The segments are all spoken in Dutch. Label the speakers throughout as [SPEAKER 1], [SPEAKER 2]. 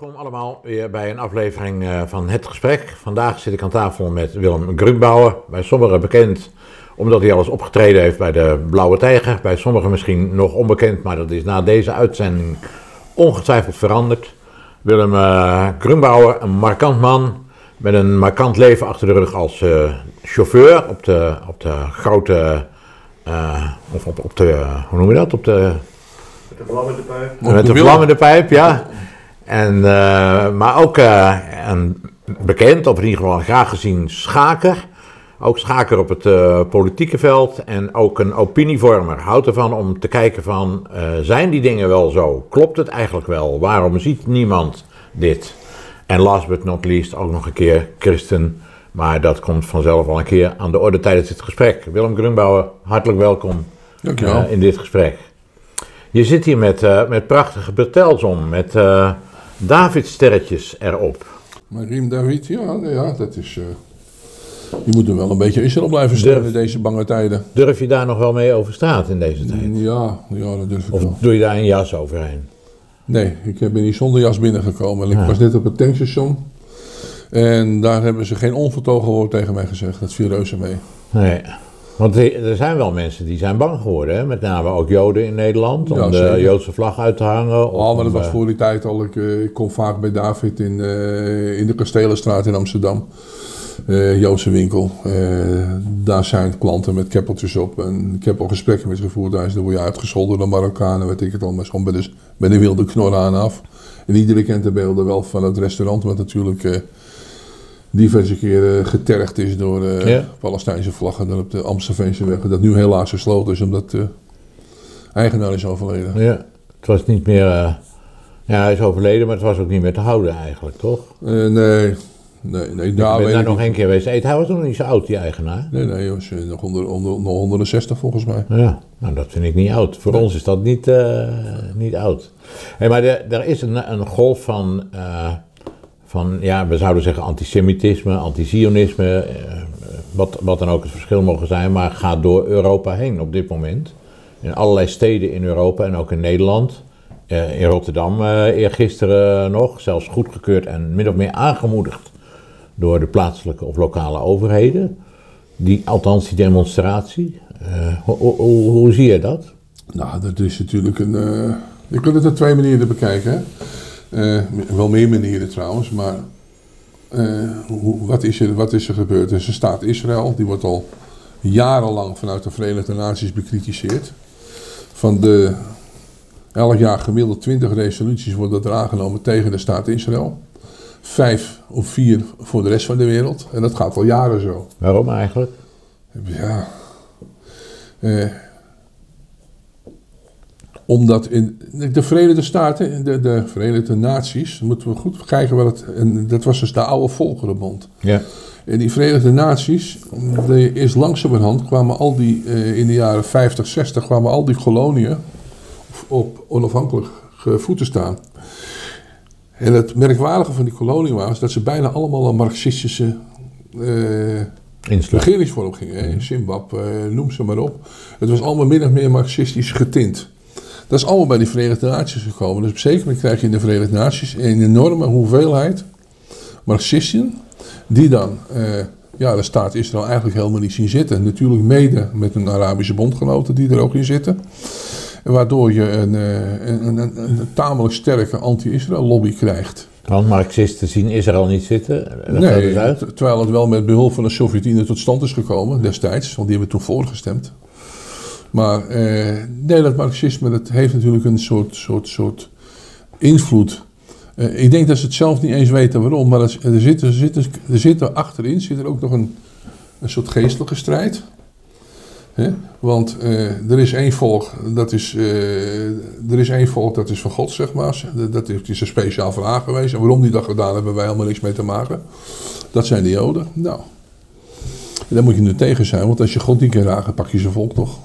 [SPEAKER 1] Welkom allemaal weer bij een aflevering eh, van Het Gesprek. Vandaag zit ik aan tafel met Willem Grunbauer, bij sommigen bekend omdat hij alles opgetreden heeft bij de Blauwe Tijger. Bij sommigen misschien nog onbekend, maar dat is na deze uitzending ongetwijfeld veranderd. Willem uh, Grunbauer, een markant man met een markant leven achter de rug als uh, chauffeur op de, op de grote, of op, op de, hoe noem je dat, op de...
[SPEAKER 2] Met de vlammende pijp.
[SPEAKER 1] Met de vlammende pijp, ja. En, uh, maar ook uh, een bekend, of in ieder geval graag gezien schaker. Ook schaker op het uh, politieke veld en ook een opinievormer. Houdt ervan om te kijken van, zijn die dingen wel zo? Klopt het eigenlijk wel? Waarom ziet niemand dit? En last but not least ook nog een keer christen. Maar dat komt vanzelf al een keer aan de orde tijdens dit gesprek. Willem Grunbauer, hartelijk welkom in dit gesprek. Je zit hier met, met prachtige bertels om, met... David-sterretjes erop.
[SPEAKER 3] Maar Riem David, ja, ja dat is. Uh, je moet er wel een beetje Israël blijven stellen in deze bange tijden.
[SPEAKER 1] Durf je daar nog wel mee over straat in deze tijd?
[SPEAKER 3] Ja, ja dat durf ik
[SPEAKER 1] of
[SPEAKER 3] wel.
[SPEAKER 1] doe je daar een jas overheen?
[SPEAKER 3] Nee, ik ben niet zonder jas binnengekomen. Ik was net op het tankstation. En daar hebben ze geen onvertogen woord tegen mij gezegd. Dat viel reuze mee.
[SPEAKER 1] Nee. Want er zijn wel mensen die zijn bang geworden, hè? met name ook Joden in Nederland, om ja, de Joodse vlag uit te hangen.
[SPEAKER 3] Oh, maar dat was voor die tijd al. Ik, ik kom vaak bij David in, uh, in de Kastelenstraat in Amsterdam. Uh, Joodse winkel. Uh, daar zijn klanten met keppeltjes op. En ik heb al gesprekken met gevoerd. Daar word je uitgescholden door Marokkanen, weet ik het al. Maar gewoon bij de, bij de wilde knorren aan af. En iedereen kent de beelden wel van het restaurant, wat natuurlijk diverse keren getergd is door uh, ja. Palestijnse vlaggen dan op de Amstelveense weg. Dat nu helaas gesloten is omdat de eigenaar is overleden.
[SPEAKER 1] Ja, het was niet meer. Uh, ja, hij is overleden, maar het was ook niet meer te houden eigenlijk, toch?
[SPEAKER 3] Uh, nee. Nee, nee,
[SPEAKER 1] daar ik ben daar nog één keer geweest. Hij was nog niet zo oud, die eigenaar.
[SPEAKER 3] Nee, nee, hij was nog, onder, onder, nog 160 volgens mij.
[SPEAKER 1] Ja, nou dat vind ik niet oud. Voor nee. ons is dat niet, niet oud. Hey, maar er is een, een golf van van, ja, we zouden zeggen antisemitisme, antisionisme, eh, wat, wat dan ook het verschil mogen zijn, maar gaat door Europa heen op dit moment. In allerlei steden in Europa en ook in Nederland. Uh, in Rotterdam eergisteren nog, zelfs goedgekeurd en min of meer aangemoedigd door de plaatselijke of lokale overheden. Die, althans die demonstratie. Hoe, zie je dat?
[SPEAKER 3] Nou, dat is natuurlijk een. je kunt het op twee manieren bekijken. Uh, wel meer manieren trouwens, maar uh, hoe, wat, is er, wat is er gebeurd? Er is een staat Israël, die wordt al jarenlang vanuit de Verenigde Naties bekritiseerd. Van de elk jaar gemiddeld 20 resoluties worden er aangenomen tegen de staat Israël. Vijf of vier voor de rest van de wereld. En dat gaat al jaren zo.
[SPEAKER 1] Waarom eigenlijk?
[SPEAKER 3] Ja. Uh, omdat in de Verenigde Staten, de, de Verenigde Naties, moeten we goed kijken wat het. En dat was dus de oude Volkerenbond.
[SPEAKER 1] Ja.
[SPEAKER 3] En die Verenigde Naties, de, is langzamerhand kwamen al die, uh, in de jaren 50, 60, kwamen al die koloniën op onafhankelijke voeten staan. En het merkwaardige van die koloniën was dat ze bijna allemaal een marxistische uh, regeringsvorm gingen. Mm. Zimbabwe, noem ze maar op. Het was allemaal min of meer marxistisch getint. Dat is allemaal bij de Verenigde Naties gekomen. Dus op zeker moment krijg je in de Verenigde Naties een enorme hoeveelheid Marxisten, die dan uh, ja, de staat Israël eigenlijk helemaal niet zien zitten. Natuurlijk mede met een Arabische bondgenoten die er ook in zitten. Waardoor je een, een, een, een tamelijk sterke anti-Israël lobby krijgt.
[SPEAKER 1] Want Marxisten zien Israël niet zitten?
[SPEAKER 3] Nee, terwijl het wel met behulp van de Sovjet-Unie tot stand is gekomen destijds. Want die hebben toen voorgestemd. Maar eh, nee, dat marxisme dat heeft natuurlijk een soort, soort, soort invloed. Uh, ik denk dat ze het zelf niet eens weten waarom, maar er, zit, er, zit, er zit er achterin zit er ook nog een, een soort geestelijke strijd. He? Want uh, er is één volk, dat is, uh, er is één volk dat is van God, zeg maar. Dat is een speciaal verhaal geweest. En waarom die dat gedaan hebben wij helemaal niks mee te maken. Dat zijn de Joden. Nou, daar moet je nu tegen zijn, want als je God niet kan raken, pak je zijn volk toch.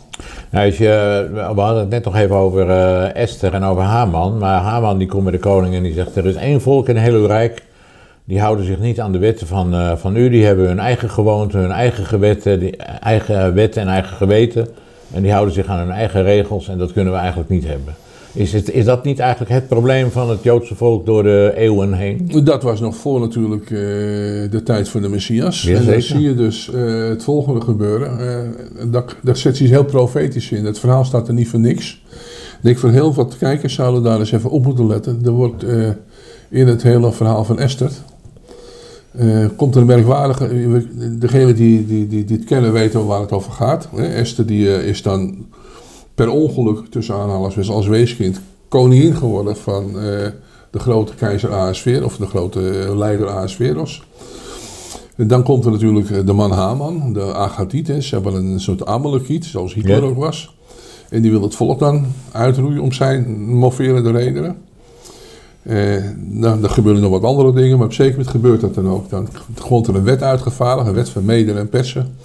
[SPEAKER 1] Nou, als we hadden het net nog even over uh, Esther en over Haman. Maar Haman die komt bij de koning en die zegt: Er is één volk in heel uw rijk. Die houden zich niet aan de wetten van, uh, van u. Die hebben hun eigen gewoonten, hun eigen gewetten, eigen wetten en eigen geweten. En die houden zich aan hun eigen regels en dat kunnen we eigenlijk niet hebben. Is, het, is dat niet eigenlijk het probleem van het Joodse volk door de eeuwen heen?
[SPEAKER 3] Dat was nog voor natuurlijk eh, de tijd van de Messias.
[SPEAKER 1] Ja,
[SPEAKER 3] en dan zie je dus eh, het volgende gebeuren. Eh dat, dat zet zich heel profetisch in. Het verhaal staat er niet voor niks. Ik denk voor heel wat kijkers zouden daar eens even op moeten letten. Er wordt in het hele verhaal van Esther... komt er een merkwaardige... Degene die, die, die, die het kennen weten waar het over gaat. Hè? Esther die, is dan per ongeluk tussen aanhalingstekens als weeskind koningin geworden van eh, de grote keizer Ahasver of de grote eh, leider Ahasveros. En dan komt er natuurlijk eh, de man Haman, de Agatiet. hè. Ze hebben een soort Amalekiet, zoals Hitler
[SPEAKER 1] Ja.
[SPEAKER 3] ook was. En die wil het volk dan uitroeien om zijn moverende redenen. Eh, nou, er gebeuren nog wat andere dingen, maar op zeker moment gebeurt dat dan ook. Dan komt er een wet uitgevaardigd, een wet van Meden en Persen.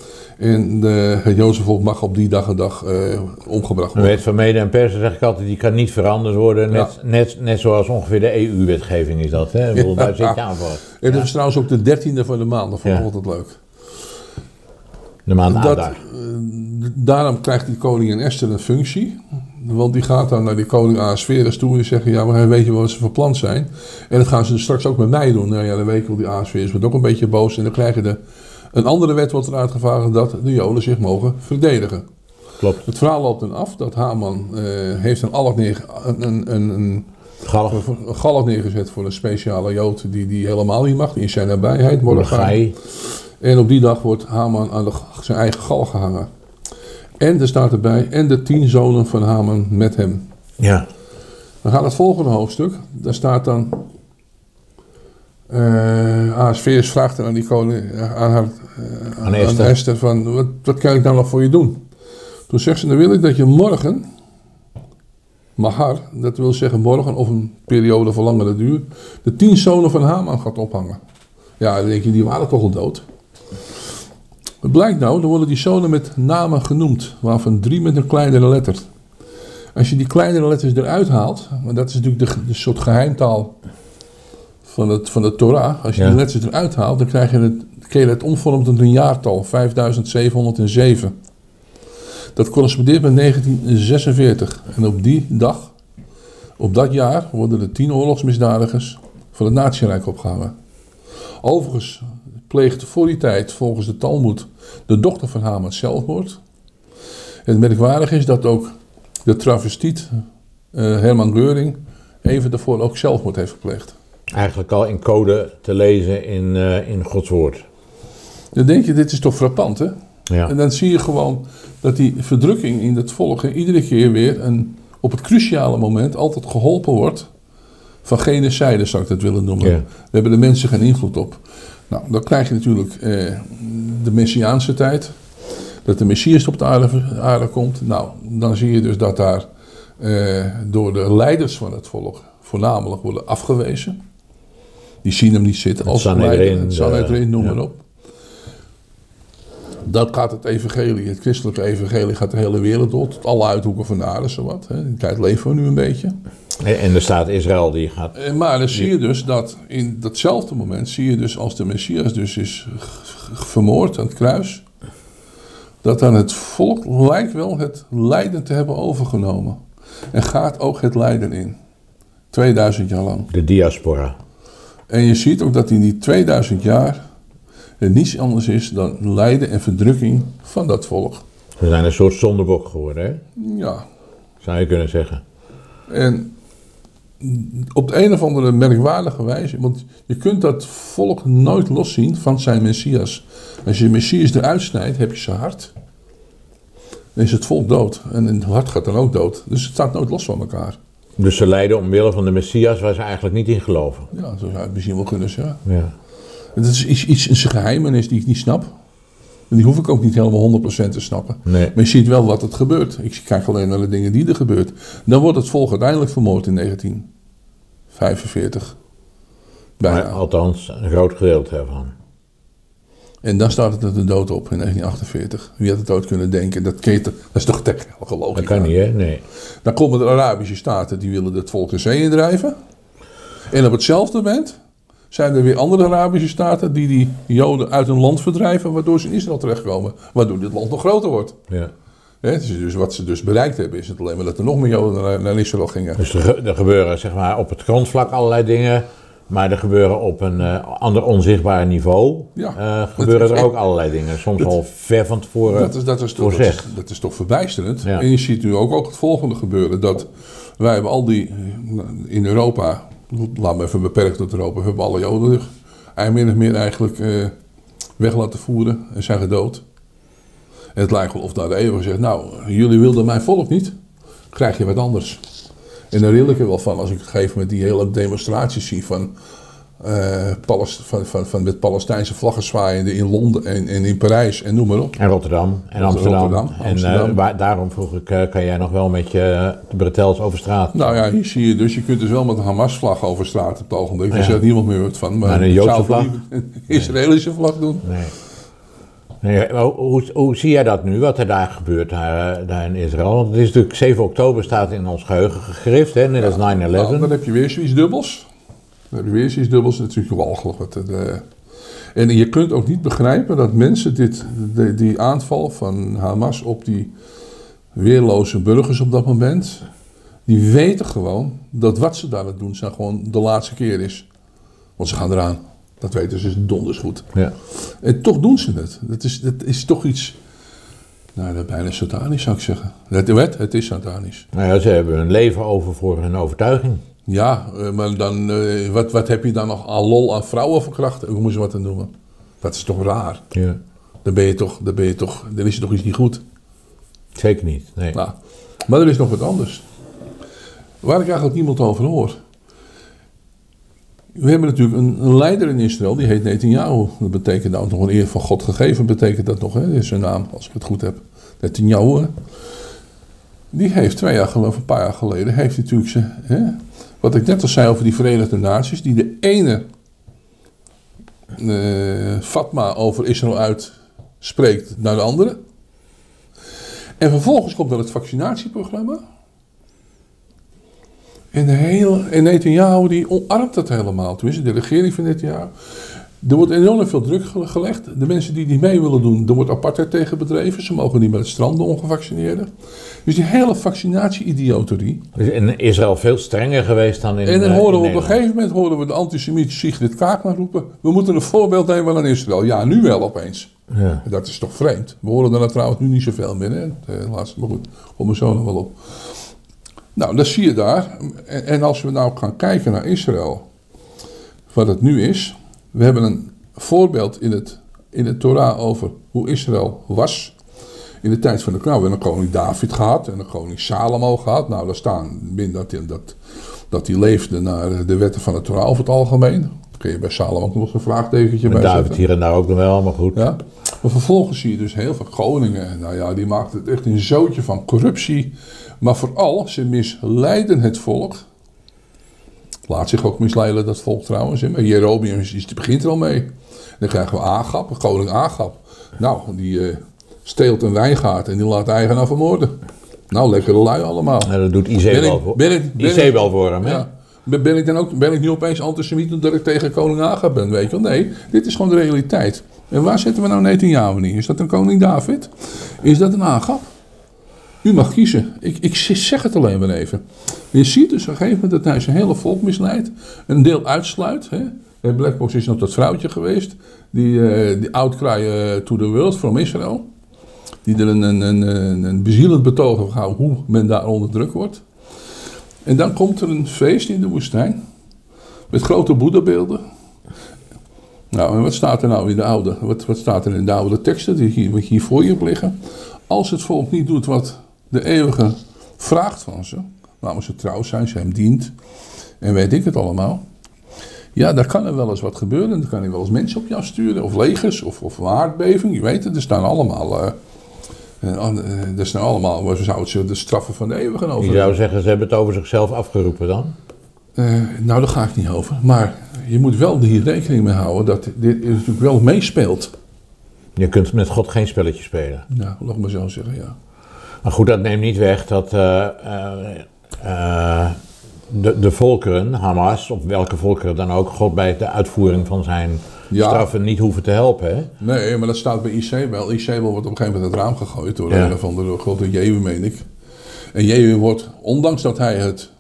[SPEAKER 3] En de, het Jozefvolk mag op die dag en dag eh, omgebracht
[SPEAKER 1] De
[SPEAKER 3] worden.
[SPEAKER 1] wet van mede en persen zeg ik altijd, die kan niet veranderd worden. Net, net, net zoals ongeveer de EU-wetgeving is dat. Hè? Ik bedoel, daar zit je aan voor.
[SPEAKER 3] En dat is trouwens ook de dertiende van de maand, dat vond ik altijd leuk.
[SPEAKER 1] De maand
[SPEAKER 3] Dat, eh, daarom krijgt die koningin Esther een functie. Want die gaat dan naar die koning Ahasverus toe en zeggen... ja, maar weet je wat ze van plan zijn? En dat gaan ze dus straks ook met mij doen. Nou ja, dan weet je wel, die Ahasverus wordt ook een beetje boos. En dan krijgen de... Een andere wet wordt eruit gevraagd dat de Joden zich mogen verdedigen.
[SPEAKER 1] Klopt.
[SPEAKER 3] Het verhaal loopt dan af dat Haman eh, heeft een, een, een,
[SPEAKER 1] Galg.
[SPEAKER 3] een galg neergezet voor een speciale Jood die, die helemaal niet mag, in zijn nabijheid. Mordechai. En op die dag wordt Haman aan de, zijn eigen galg gehangen. En er staat erbij, en de tien zonen van Haman met hem.
[SPEAKER 1] Ja.
[SPEAKER 3] Dan gaat het volgende hoofdstuk. Daar staat dan. Eh Ahasverus vraagt aan die koning, eh, aan, haar, eh,
[SPEAKER 1] Aan Esther.
[SPEAKER 3] van, wat, wat kan ik nou nog voor je doen? Toen zegt ze, dan wil ik dat je morgen, Mahar, dat wil zeggen morgen of een periode van langere duur, de tien zonen van Haman gaat ophangen. Ja, dan denk je, die waren toch al dood. Het blijkt nou, dan worden die zonen met namen genoemd, waarvan drie met een kleinere letter. Als je die kleinere letters eruit haalt, maar dat is natuurlijk de, de soort geheimtaal van, het, van de Torah. Als je
[SPEAKER 1] Ja.
[SPEAKER 3] die letters eruit haalt, dan krijg je het, het omvormd tot een jaartal, 5707. Dat correspondeert met 1946. En op die dag, op dat jaar, worden de tien oorlogsmisdadigers van het Nazirijk opgehangen. Overigens pleegde voor die tijd, volgens de Talmud, de dochter van Haman zelfmoord. Het merkwaardige is dat ook de travestiet eh, Herman Geuring even daarvoor ook zelfmoord heeft gepleegd.
[SPEAKER 1] Eigenlijk al in code te lezen in, eh, in Gods woord.
[SPEAKER 3] Dan denk je, dit is toch frappant hè?
[SPEAKER 1] Ja.
[SPEAKER 3] En dan zie je gewoon dat die verdrukking in het volk iedere keer weer een, op het cruciale moment altijd geholpen wordt van genocide, zou ik dat willen noemen.
[SPEAKER 1] Ja.
[SPEAKER 3] Daar hebben de mensen geen invloed op. Nou, dan krijg je natuurlijk eh, de Messiaanse tijd. Dat de Messias op de aarde, aarde komt. Nou, dan zie je dus dat daar eh, door de leiders van het volk voornamelijk worden afgewezen. Die zien hem niet zitten als leider.
[SPEAKER 1] De-
[SPEAKER 3] Sanhedrin, noem maar op. Dat gaat het evangelie, het christelijke evangelie gaat de hele wereld door. Tot alle uithoeken van de aarde, zowat. In tijd leven we nu een beetje.
[SPEAKER 1] En, de staat Israël die gaat...
[SPEAKER 3] Eh, Maar dan zie je dus dat in datzelfde moment zie je dus als de Messias dus is vermoord aan het kruis, dat dan het volk lijkt wel het lijden te hebben overgenomen. En gaat ook het lijden in. 2000 jaar lang.
[SPEAKER 1] De diaspora.
[SPEAKER 3] En je ziet ook dat in die 2000 jaar er niets anders is dan lijden en verdrukking van dat volk.
[SPEAKER 1] We zijn een soort zondebok geworden, hè?
[SPEAKER 3] Ja,
[SPEAKER 1] zou je kunnen zeggen.
[SPEAKER 3] En op de een of andere merkwaardige wijze, want je kunt dat volk nooit loszien van zijn Messias. Als je Messias eruit snijdt, heb je zijn hart. Dan is het volk dood. En het hart gaat dan ook dood. Dus het staat nooit los van elkaar.
[SPEAKER 1] Dus ze lijden omwille van de Messias waar ze eigenlijk niet in geloven.
[SPEAKER 3] Ja, zo zou het misschien wel kunnen zeggen.
[SPEAKER 1] Ja.
[SPEAKER 3] Het is iets, iets een geheimenis die ik niet snap. En die hoef ik ook niet helemaal 100% te snappen.
[SPEAKER 1] Nee.
[SPEAKER 3] Maar je ziet wel wat het gebeurt. Ik kijk alleen naar de dingen die er gebeurt. Dan wordt het volk uiteindelijk vermoord in 1945. Bijna.
[SPEAKER 1] Maar althans, een groot gedeelte ervan.
[SPEAKER 3] En dan staat het de dood op in 1948. Wie had het ooit kunnen denken? Dat, dat is toch technische logica.
[SPEAKER 1] Dat kan niet, hè? Nee.
[SPEAKER 3] Dan komen de Arabische staten die willen het volk de zee indrijven. En op hetzelfde moment zijn er weer andere Arabische staten die die Joden uit hun land verdrijven, waardoor ze in Israël terechtkomen. Waardoor dit land nog groter wordt.
[SPEAKER 1] Ja.
[SPEAKER 3] Dus, wat ze dus bereikt hebben is het alleen maar dat er nog meer Joden naar, naar Israël gingen.
[SPEAKER 1] Dus er, er gebeuren zeg maar, op het grondvlak allerlei dingen, maar er gebeuren op een eh, ander onzichtbaar niveau.
[SPEAKER 3] Ja,
[SPEAKER 1] eh, gebeuren er ook allerlei dingen. Soms
[SPEAKER 3] dat-
[SPEAKER 1] al ver van tevoren.
[SPEAKER 3] Dat is, dat, is toch, dat, is, dat is toch verbijsterend.
[SPEAKER 1] Ja.
[SPEAKER 3] En je ziet nu ook, ook het volgende gebeuren. Dat wij hebben al die, in Europa, laat me even beperkt tot Europa, we hebben alle Joden er min of meer eigenlijk eh, weg laten voeren en zijn gedood. En het lijkt wel of daar de eeuwige zegt, nou, jullie wilden mijn volk niet, krijg je wat anders. En daar ril ik er wel van als ik op een gegeven moment die hele demonstraties zie van, eh, Palest- van, van, van met Palestijnse vlaggen zwaaiende in Londen en, en in Parijs en noem maar op.
[SPEAKER 1] En Rotterdam en
[SPEAKER 3] Rotterdam,
[SPEAKER 1] Amsterdam. En eh, waar- daarom vroeg ik, eh, kan jij nog wel met je bretels over straat?
[SPEAKER 3] Nou ja, hier zie je dus, je kunt dus wel met een Hamas-vlag over straat op het ogenblik. Daar
[SPEAKER 1] Ja.
[SPEAKER 3] zegt niemand meer wat van. Maar,
[SPEAKER 1] Maar een Joodse vlag?
[SPEAKER 3] een Israëlische vlag doen.
[SPEAKER 1] Nee. Nee maar hoe, hoe zie jij dat nu, wat er daar gebeurt, daar, eh, daar in Israël? Want het is natuurlijk 7 oktober staat in ons geheugen gegrift, hè, net als 9-11.
[SPEAKER 3] Nou, dan heb je weer zoiets dubbels. Dan heb je weer zoiets dubbels. Dat is natuurlijk walgelijk. Wat eh, en je kunt ook niet begrijpen dat mensen dit, de- die aanval van Hamas op die weerloze burgers op dat moment, die weten gewoon dat wat ze daar aan het doen zijn gewoon de laatste keer is. Want ze gaan eraan. Dat weten ze donders goed.
[SPEAKER 1] Ja.
[SPEAKER 3] En toch doen ze het. Dat is, dat is toch iets. Nou, dat is bijna satanisch zou ik zeggen. Het, het, het is satanisch.
[SPEAKER 1] Nou ja, ze hebben hun leven over voor hun overtuiging.
[SPEAKER 3] Ja, eh, maar dan, eh, wat, wat heb je dan nog aan lol aan vrouwen verkrachten? Hoe moet je wat aan noemen? Dat is toch raar?
[SPEAKER 1] Ja.
[SPEAKER 3] Dan ben je toch, dan ben je toch, dan is er toch iets niet goed.
[SPEAKER 1] Zeker niet, nee.
[SPEAKER 3] Nou, maar er is nog wat anders. Waar ik eigenlijk niemand over hoor. We hebben natuurlijk een, leider in Israël, die heet Netanyahu. Dat betekent nou nog een eer van God gegeven, betekent dat nog, hè? Is zijn naam, als ik het goed heb. Netanyahu? Die heeft twee jaar geleden, of een paar jaar geleden, heeft natuurlijk zijn, hè? Wat ik net al zei over die Verenigde Naties, die de ene eh, Fatma over Israël uitspreekt naar de andere. En vervolgens komt er het vaccinatieprogramma. En, de hele, en Netanyahu die omarmt dat helemaal. Tenminste, de regering van Netanyahu. Er wordt enorm veel druk ge- gelegd. De mensen die niet mee willen doen, er wordt apartheid tegen bedreven. Ze mogen niet meer het stranden ongevaccineerden. Dus die hele vaccinatie-idioterie.
[SPEAKER 1] In Israël veel strenger geweest dan in
[SPEAKER 3] En dan
[SPEAKER 1] eh,
[SPEAKER 3] horen we op een gegeven moment horen we de antisemiet Sigrid Kaagman roepen. We moeten een voorbeeld nemen aan Israël. Ja, nu wel opeens.
[SPEAKER 1] Ja.
[SPEAKER 3] Dat is toch vreemd. We horen er nou trouwens nu niet zoveel meer. Hè? Eh, laatste, maar goed, kom er zo nog wel op. Nou, dat zie je daar. En, en als we nou gaan kijken naar Israël, wat het nu is. We hebben een voorbeeld in het, in het Torah over hoe Israël was. In de tijd van de nou, we hebben een koning David gehad en een koning Salomo gehad. Nou, daar staan binnen dat, hij- dat, dat die leefde naar de wetten van het Torah over het algemeen. Kun je bij Salomo ook nog een vraagtekentje bij
[SPEAKER 1] David
[SPEAKER 3] zetten.
[SPEAKER 1] hier en daar ook nog wel, maar goed.
[SPEAKER 3] Ja. Maar vervolgens zie je dus heel veel koningen. Nou ja, die maakten het echt een zootje van corruptie. Maar vooral, ze misleiden het volk. Laat zich ook misleiden, dat volk trouwens. hè. Maar Jerobium is, begint er al mee. Dan krijgen we Agap, koning Agap. Nou, die eh, steelt een wijngaard en die laat de eigenaar vermoorden. Nou, lekkere lui allemaal.
[SPEAKER 1] Dat doet Izebel
[SPEAKER 3] ik-
[SPEAKER 1] voor,
[SPEAKER 3] ben ik- ben ik-
[SPEAKER 1] Izebel voor hem, hè?
[SPEAKER 3] Ja. Ben ik dan ook ben ik nu opeens antisemiet omdat ik tegen koning Agap ben? Weet je wel? Nee, dit is gewoon de realiteit. En waar zetten we nou Netanyahu in? Is dat een koning David? Is dat een Agap? U mag kiezen. Ik, ik zeg het alleen maar even. Je ziet dus op een gegeven moment dat hij zijn hele volk misleidt. Een deel uitsluit. Hè? Bij Blackbox is nog dat vrouwtje geweest. Die, eh die outcry eh, to the world from Israel. Die er een, een, een, een, bezielend betoog over hoe men daar onder druk wordt. En dan komt er een feest in de woestijn. Met grote boeddhabeelden. Nou, en wat staat er nou in de oude, wat, wat staat er in de oude teksten die hier, hier voor je liggen? Als het volk niet doet wat de eeuwige vraagt van ze, namelijk ze trouw zijn, ze hem dient, en weet ik het allemaal. Ja, daar kan er wel eens wat gebeuren. Dan kan hij wel eens mensen op jou sturen, of legers, of, of een aardbeving. Je weet het, er staan allemaal... eh, er staan allemaal, we zouden ze de straffen van de eeuwige over
[SPEAKER 1] Je zou zeggen, ze hebben het over zichzelf afgeroepen dan.
[SPEAKER 3] Nou, daar ga ik niet over. Maar je moet wel hier rekening mee houden dat dit natuurlijk wel meespeelt.
[SPEAKER 1] Je kunt met God geen spelletje spelen.
[SPEAKER 3] Nou, laat ik maar zo zeggen, ja.
[SPEAKER 1] Maar goed, dat neemt niet weg dat eh, eh, eh, de, de volkeren, Hamas, of welke volkeren dan ook, God bij de uitvoering van zijn
[SPEAKER 3] Ja.
[SPEAKER 1] straffen niet hoeven te helpen. Hè?
[SPEAKER 3] Nee, maar dat staat bij IC wel. IC wordt op een gegeven moment het raam gegooid door
[SPEAKER 1] Ja.
[SPEAKER 3] een of andere grote Jehu, meen ik. En Jehu wordt, ondanks dat hij het,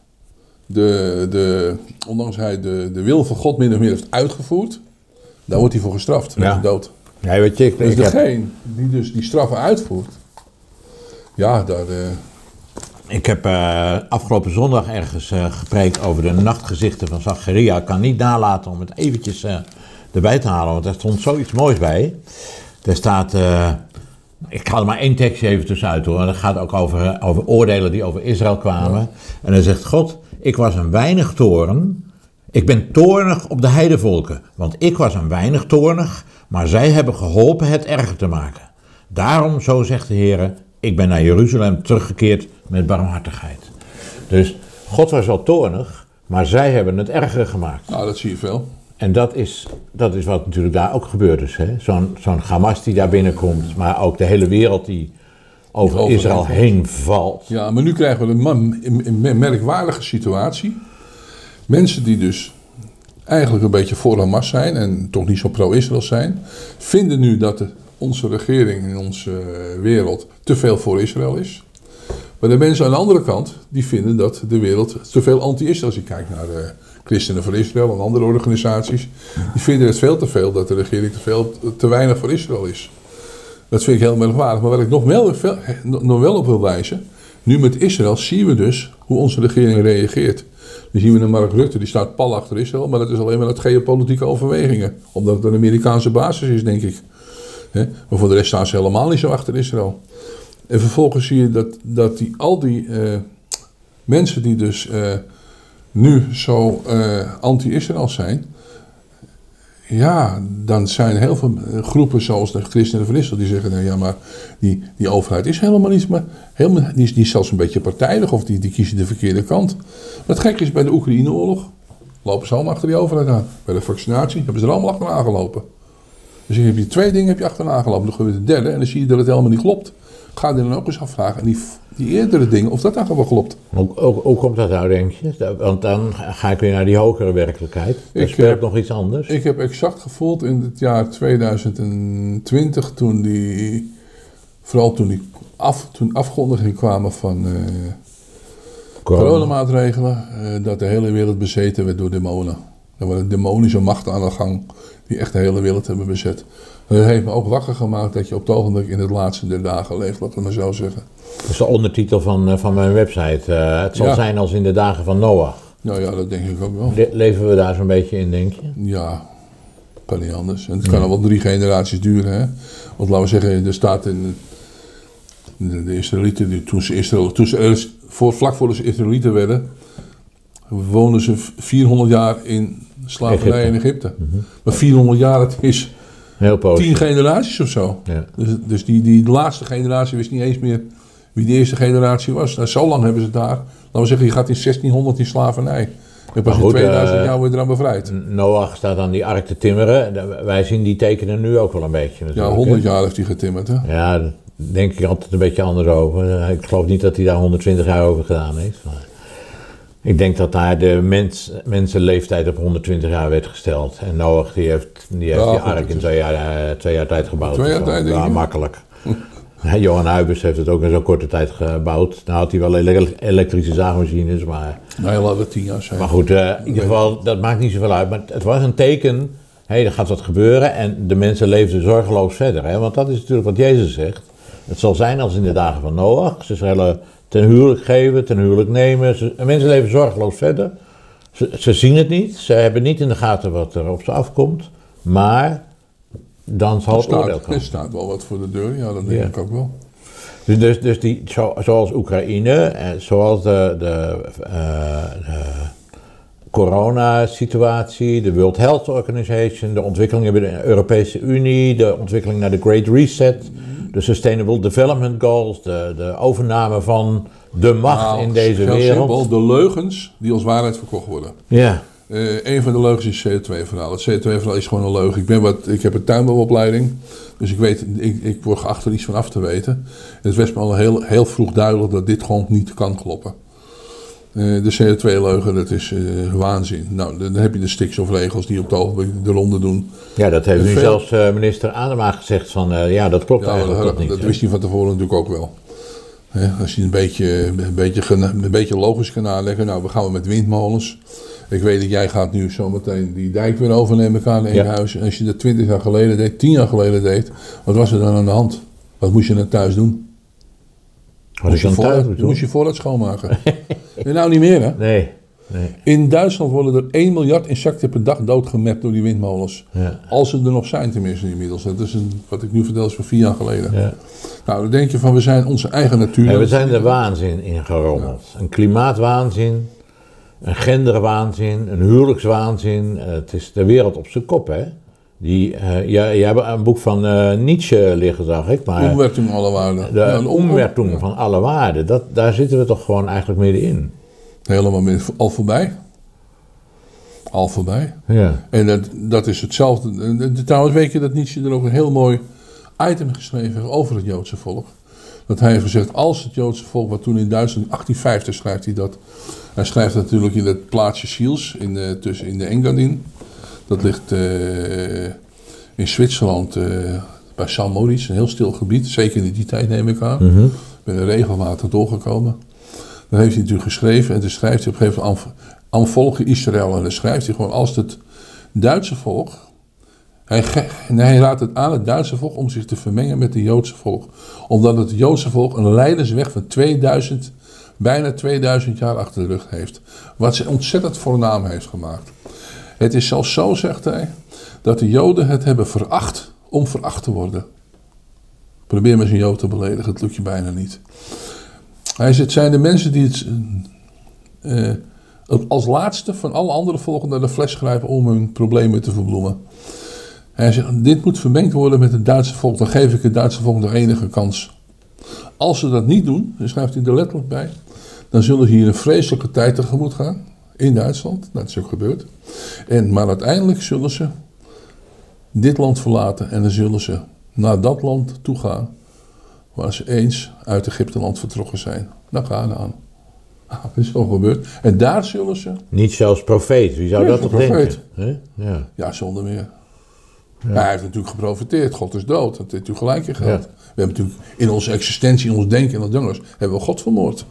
[SPEAKER 3] de, de, ondanks hij de, de wil van God min of meer heeft uitgevoerd, daar wordt hij voor gestraft met
[SPEAKER 1] Ja.
[SPEAKER 3] de dood.
[SPEAKER 1] Ja, weet je, ik,
[SPEAKER 3] Dus
[SPEAKER 1] ik heb-
[SPEAKER 3] degene die dus die straffen uitvoert, ja, daar, eh,
[SPEAKER 1] Ik heb eh, afgelopen zondag ergens eh, gepreekt over de nachtgezichten van Zacharia. Ik kan niet nalaten om het eventjes erbij te halen, want er stond zoiets moois bij. Er staat, ik ga er maar één tekstje even tussenuit hoor. Dat gaat ook over, over oordelen die over Israël kwamen. En dan zegt God, ik was een weinig toorn. Ik ben toornig op de heidevolken, want ik was een weinig toornig, maar zij hebben geholpen het erger te maken. Daarom, zo zegt de Heer, ik ben naar Jeruzalem teruggekeerd met barmhartigheid. Dus God was wel toornig, maar zij hebben het erger gemaakt.
[SPEAKER 3] nou, dat zie je veel.
[SPEAKER 1] En dat is, dat is wat natuurlijk daar ook gebeurd is. Zo'n zo'n Hamas die daar binnenkomt, maar ook de hele wereld die over Israël heen valt.
[SPEAKER 3] Ja, maar nu krijgen we een, man- een, een merkwaardige situatie. Mensen die dus eigenlijk een beetje voor Hamas zijn en toch niet zo pro-Israël zijn, vinden nu dat de, onze regering in onze eh, wereld te veel voor Israël is. Maar de mensen aan de andere kant, die vinden dat de wereld te veel anti-Israël is. Als je kijkt naar de Christenen voor Israël en andere organisaties, die vinden het veel te veel dat de regering te, veel, te weinig voor Israël is. Dat vind ik heel merkwaardig. Maar wat ik nog wel, nog wel op wil wijzen. Nu met Israël zien we dus hoe onze regering reageert. Dan zien we een Mark Rutte, die staat pal achter Israël. Maar dat is alleen maar uit geopolitieke overwegingen. Omdat het een Amerikaanse basis is, denk ik. Hè? Maar voor de rest staan ze helemaal niet zo achter Israël. En vervolgens zie je dat, dat die, al die eh, mensen die dus eh, nu zo eh, anti-Israël zijn. Ja, dan zijn heel veel groepen zoals de Christenen van Israël die zeggen, nou ja, maar die, die overheid is helemaal niet, maar helemaal, die, is, zelfs een beetje partijdig of die, die kiezen de verkeerde kant. Wat gek is bij de Oekraïne-oorlog, lopen ze allemaal achter die overheid aan. Bij de vaccinatie hebben ze er allemaal achteraan gelopen. Dus dan heb je twee dingen heb je achteraan gelopen, dan gebeurt het derde en dan zie je dat het helemaal niet klopt. Ga je dan ook eens afvragen, en die, die eerdere dingen, of dat dan gewoon klopt.
[SPEAKER 1] Hoe, hoe, hoe komt dat nou, denk je? Want dan ga ik weer naar die hogere werkelijkheid. Er
[SPEAKER 3] Ik,
[SPEAKER 1] speelt
[SPEAKER 3] eh,
[SPEAKER 1] nog iets anders.
[SPEAKER 3] Ik heb exact gevoeld in het jaar 2020, toen die, vooral toen die af, toen afkondigingen kwamen van
[SPEAKER 1] Corona.
[SPEAKER 3] coronamaatregelen, eh, dat de hele wereld bezeten werd door demonen. Er waren demonische machten aan de gang die echt de hele wereld hebben bezet. Dat heeft me ook wakker gemaakt dat je op het ogenblik in het laatste der dagen leeft, ik het maar zo zeggen.
[SPEAKER 1] Dat is de ondertitel van, eh, van mijn website. Eh, het zal
[SPEAKER 3] Ja.
[SPEAKER 1] zijn als in de dagen van Noach.
[SPEAKER 3] Nou ja, dat denk ik ook wel.
[SPEAKER 1] Le- leven we daar zo'n beetje in, denk je?
[SPEAKER 3] Ja, kan niet anders. En het kan al wel drie generaties duren. Hè? Want laten we zeggen, er staat in de, de Israëlieten, die, toen ze, Israël, toen ze voor, vlak voor ze Israëlieten werden, woonden ze 400 jaar in slavernij in Egypte. Maar 400 jaar, dat is
[SPEAKER 1] Heel
[SPEAKER 3] tien generaties of zo.
[SPEAKER 1] Ja.
[SPEAKER 3] Dus, dus die, die laatste generatie wist niet eens meer wie de eerste generatie was. Nou, zo lang hebben ze daar. Laten we zeggen, je gaat in 1600 in slavernij. En pas in
[SPEAKER 1] goed,
[SPEAKER 3] 2000
[SPEAKER 1] eh,
[SPEAKER 3] jaar word je eraan bevrijd.
[SPEAKER 1] Noach staat aan die ark te timmeren. De- Wij zien die tekenen nu ook wel een beetje.
[SPEAKER 3] Ja,
[SPEAKER 1] natuurlijk,
[SPEAKER 3] 100
[SPEAKER 1] hè?
[SPEAKER 3] jaar heeft hij getimmerd. Hè?
[SPEAKER 1] Ja, daar denk ik altijd een beetje anders over. Ik geloof niet dat hij daar 120 jaar over gedaan heeft. Maar ik denk dat daar de mens, mensenleeftijd op 120 jaar werd gesteld. En Noach die heeft die, heeft
[SPEAKER 3] Ja,
[SPEAKER 1] die ark
[SPEAKER 3] het
[SPEAKER 1] in twee jaar, eh, twee jaar tijd gebouwd.
[SPEAKER 3] Twee jaar tijd,
[SPEAKER 1] Ja, makkelijk. Johan Huibers heeft het ook in zo'n korte tijd gebouwd. Nou had hij wel ele- elektrische zaagmachines, maar...
[SPEAKER 3] Nee, laten we 10 jaar zijn.
[SPEAKER 1] Maar goed, eh, in ieder geval, dat maakt niet zoveel uit. Maar het was een teken, hé, er gaat wat gebeuren. En de mensen leefden zorgeloos verder. Hè? Want dat is natuurlijk wat Jezus zegt. Het zal zijn als in de dagen van Noach. Ze zullen ten huwelijk geven, ten huwelijk nemen. Ze, mensen leven zorgeloos verder. Ze, ze zien het niet. Ze hebben niet in de gaten wat er op ze afkomt. Maar dan zal het oordeel
[SPEAKER 3] staat,
[SPEAKER 1] komen.
[SPEAKER 3] er staat wel wat voor de deur, ja, dat denk
[SPEAKER 1] Ja.
[SPEAKER 3] ik ook wel.
[SPEAKER 1] Dus, dus, dus die, zo, zoals Oekraïne, eh, zoals de, de, eh, de coronasituatie, de World Health Organization, de ontwikkelingen bij de Europese Unie, de ontwikkeling naar de Great Reset, de Sustainable Development Goals, de, de overname van de macht
[SPEAKER 3] Nou,
[SPEAKER 1] in deze wereld.
[SPEAKER 3] simpel, de leugens die als waarheid verkocht worden.
[SPEAKER 1] Ja,
[SPEAKER 3] Eh, een van de leugens is het CO2-verhaal. Het CO2-verhaal is gewoon een leugen. Ik, ben wat, ik heb een tuinbouwopleiding, dus ik, weet, ik, ik word geacht er iets van af te weten. En het was me al heel, heel vroeg duidelijk dat dit gewoon niet kan kloppen. Eh, de CO2-leugen, dat is eh, waanzin. Nou, dan heb je de stikstofregels die op het ogenblik de ronde doen.
[SPEAKER 1] Ja, dat heeft nu
[SPEAKER 3] Veel-
[SPEAKER 1] zelfs eh, minister Adema gezegd van, eh, ja, dat klopt
[SPEAKER 3] Ja,
[SPEAKER 1] eigenlijk
[SPEAKER 3] dat,
[SPEAKER 1] niet.
[SPEAKER 3] dat wist hij van tevoren natuurlijk ook wel. Als je een beetje, een, beetje, een beetje logisch kan aanleggen, nou, we gaan we met windmolens. Ik weet dat jij gaat nu zometeen die dijk weer overnemen, aan in
[SPEAKER 1] Ja.
[SPEAKER 3] huis. En als je dat 20 jaar geleden deed, 10 jaar geleden deed, wat was er dan aan de hand? Wat moest je dan thuis doen?
[SPEAKER 1] Dan
[SPEAKER 3] je voorraad, moest je voorraad schoonmaken. en nou niet meer, hè?
[SPEAKER 1] Nee, nee.
[SPEAKER 3] In Duitsland worden er 1 miljard insecten per dag doodgemapt door die windmolens.
[SPEAKER 1] Ja.
[SPEAKER 3] Als ze er nog zijn tenminste inmiddels. Dat is een, wat ik nu vertel is van vier jaar geleden.
[SPEAKER 1] Ja.
[SPEAKER 3] Nou, dan denk je van we zijn onze eigen natuur.
[SPEAKER 1] En we zijn de waanzin ingerommeld. Een klimaatwaanzin, een genderwaanzin, een huwelijkswaanzin. Eh, het is de wereld op zijn kop, hè? Die, eh jij, jij hebt een boek van eh, Nietzsche liggen, zag ik. Maar
[SPEAKER 3] Omwerking alle waarden.
[SPEAKER 1] de
[SPEAKER 3] Ja,
[SPEAKER 1] omwerking van alle waarden, dat, daar zitten we toch gewoon eigenlijk middenin.
[SPEAKER 3] Helemaal meer, al voorbij. Al voorbij.
[SPEAKER 1] Ja.
[SPEAKER 3] En dat, dat is hetzelfde. En Trouwens, weet je dat Nietzsche er ook een heel mooi item geschreven heeft over het Joodse volk. Dat hij heeft gezegd, als het Joodse volk, wat toen in Duitsland, in 1850 schrijft hij dat. Hij schrijft natuurlijk in het plaatsje Siels, in de, tussen, in de Engadin. Dat ligt eh, in Zwitserland, eh, bij San Moritz, een heel stil gebied. Zeker in die tijd neem ik aan.
[SPEAKER 1] Mhm.
[SPEAKER 3] met een regelwater doorgekomen. Dan heeft hij natuurlijk geschreven en dan schrijft hij op een gegeven moment aan, volgen Israël. En dan schrijft hij gewoon als het Duitse volk. Hij, hij raadt het aan het Duitse volk om zich te vermengen met het Joodse volk. Omdat het Joodse volk een leidersweg van 2000, bijna 2000 jaar achter de rug heeft. Wat ze ontzettend voornaam heeft gemaakt. Het is zelfs zo, zegt hij, dat de Joden het hebben veracht om veracht te worden. Probeer maar eens een Jood te beledigen, het lukt je bijna niet. Hij zegt, zijn de mensen die het eh, het als laatste van alle andere volken naar de fles grijpen om hun problemen te verbloemen. Hij zegt, dit moet vermengd worden met het Duitse volk, dan geef ik het Duitse volk de enige kans. Als ze dat niet doen, dan schrijft hij er letterlijk bij, dan zullen ze hier een vreselijke tijd tegemoet gaan in Duitsland. Dat is ook gebeurd. En, maar uiteindelijk zullen ze dit land verlaten en dan zullen ze naar dat land toe gaan waar ze eens uit Egypteland vertrokken zijn. Naar Canaan. Ah, dat is zo gebeurd. En daar zullen ze,
[SPEAKER 1] Niet zelfs profeet, wie zou
[SPEAKER 3] Ja,
[SPEAKER 1] dat toch
[SPEAKER 3] profeet.
[SPEAKER 1] denken? Ja.
[SPEAKER 3] ja zonder meer. Hij heeft natuurlijk geprofiteerd. God is dood. Dat heeft u gelijk in gehad.
[SPEAKER 1] Ja.
[SPEAKER 3] We hebben natuurlijk in onze existentie, in ons denken en ons dingers, hebben we God vermoord.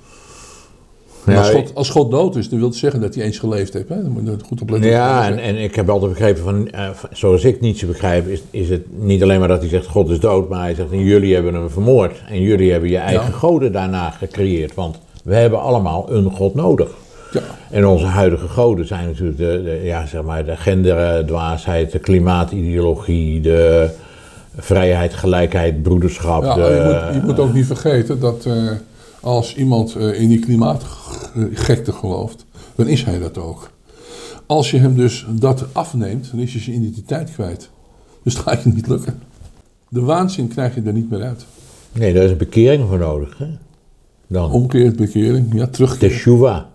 [SPEAKER 3] En als, God, als God dood is, dan wil het zeggen dat hij eens geleefd heeft. Hè? Dan moet je er goed op letten.
[SPEAKER 1] Ja, en, en ik heb altijd begrepen van, eh, zoals ik Nietzsche begrijp, is, is het niet alleen maar dat hij zegt God is dood, maar hij zegt en jullie hebben hem vermoord en jullie hebben je eigen goden daarna gecreëerd, want we hebben allemaal een God nodig.
[SPEAKER 3] Ja.
[SPEAKER 1] En onze huidige goden zijn natuurlijk de, de, ja, zeg maar de genderdwaasheid, de klimaatideologie, de vrijheid, gelijkheid, broederschap.
[SPEAKER 3] Ja,
[SPEAKER 1] de,
[SPEAKER 3] je, moet, je moet ook niet vergeten dat eh, als iemand eh, in die klimaatgekte gelooft, dan is hij dat ook. Als je hem dus dat afneemt, dan is je zijn identiteit kwijt. Dus dat gaat je niet lukken. De waanzin krijg je er niet meer uit.
[SPEAKER 1] Nee, daar is een bekering voor nodig. Hè? Dan.
[SPEAKER 3] Omkeert, bekering, ja, terugkeer.
[SPEAKER 1] Teshuva.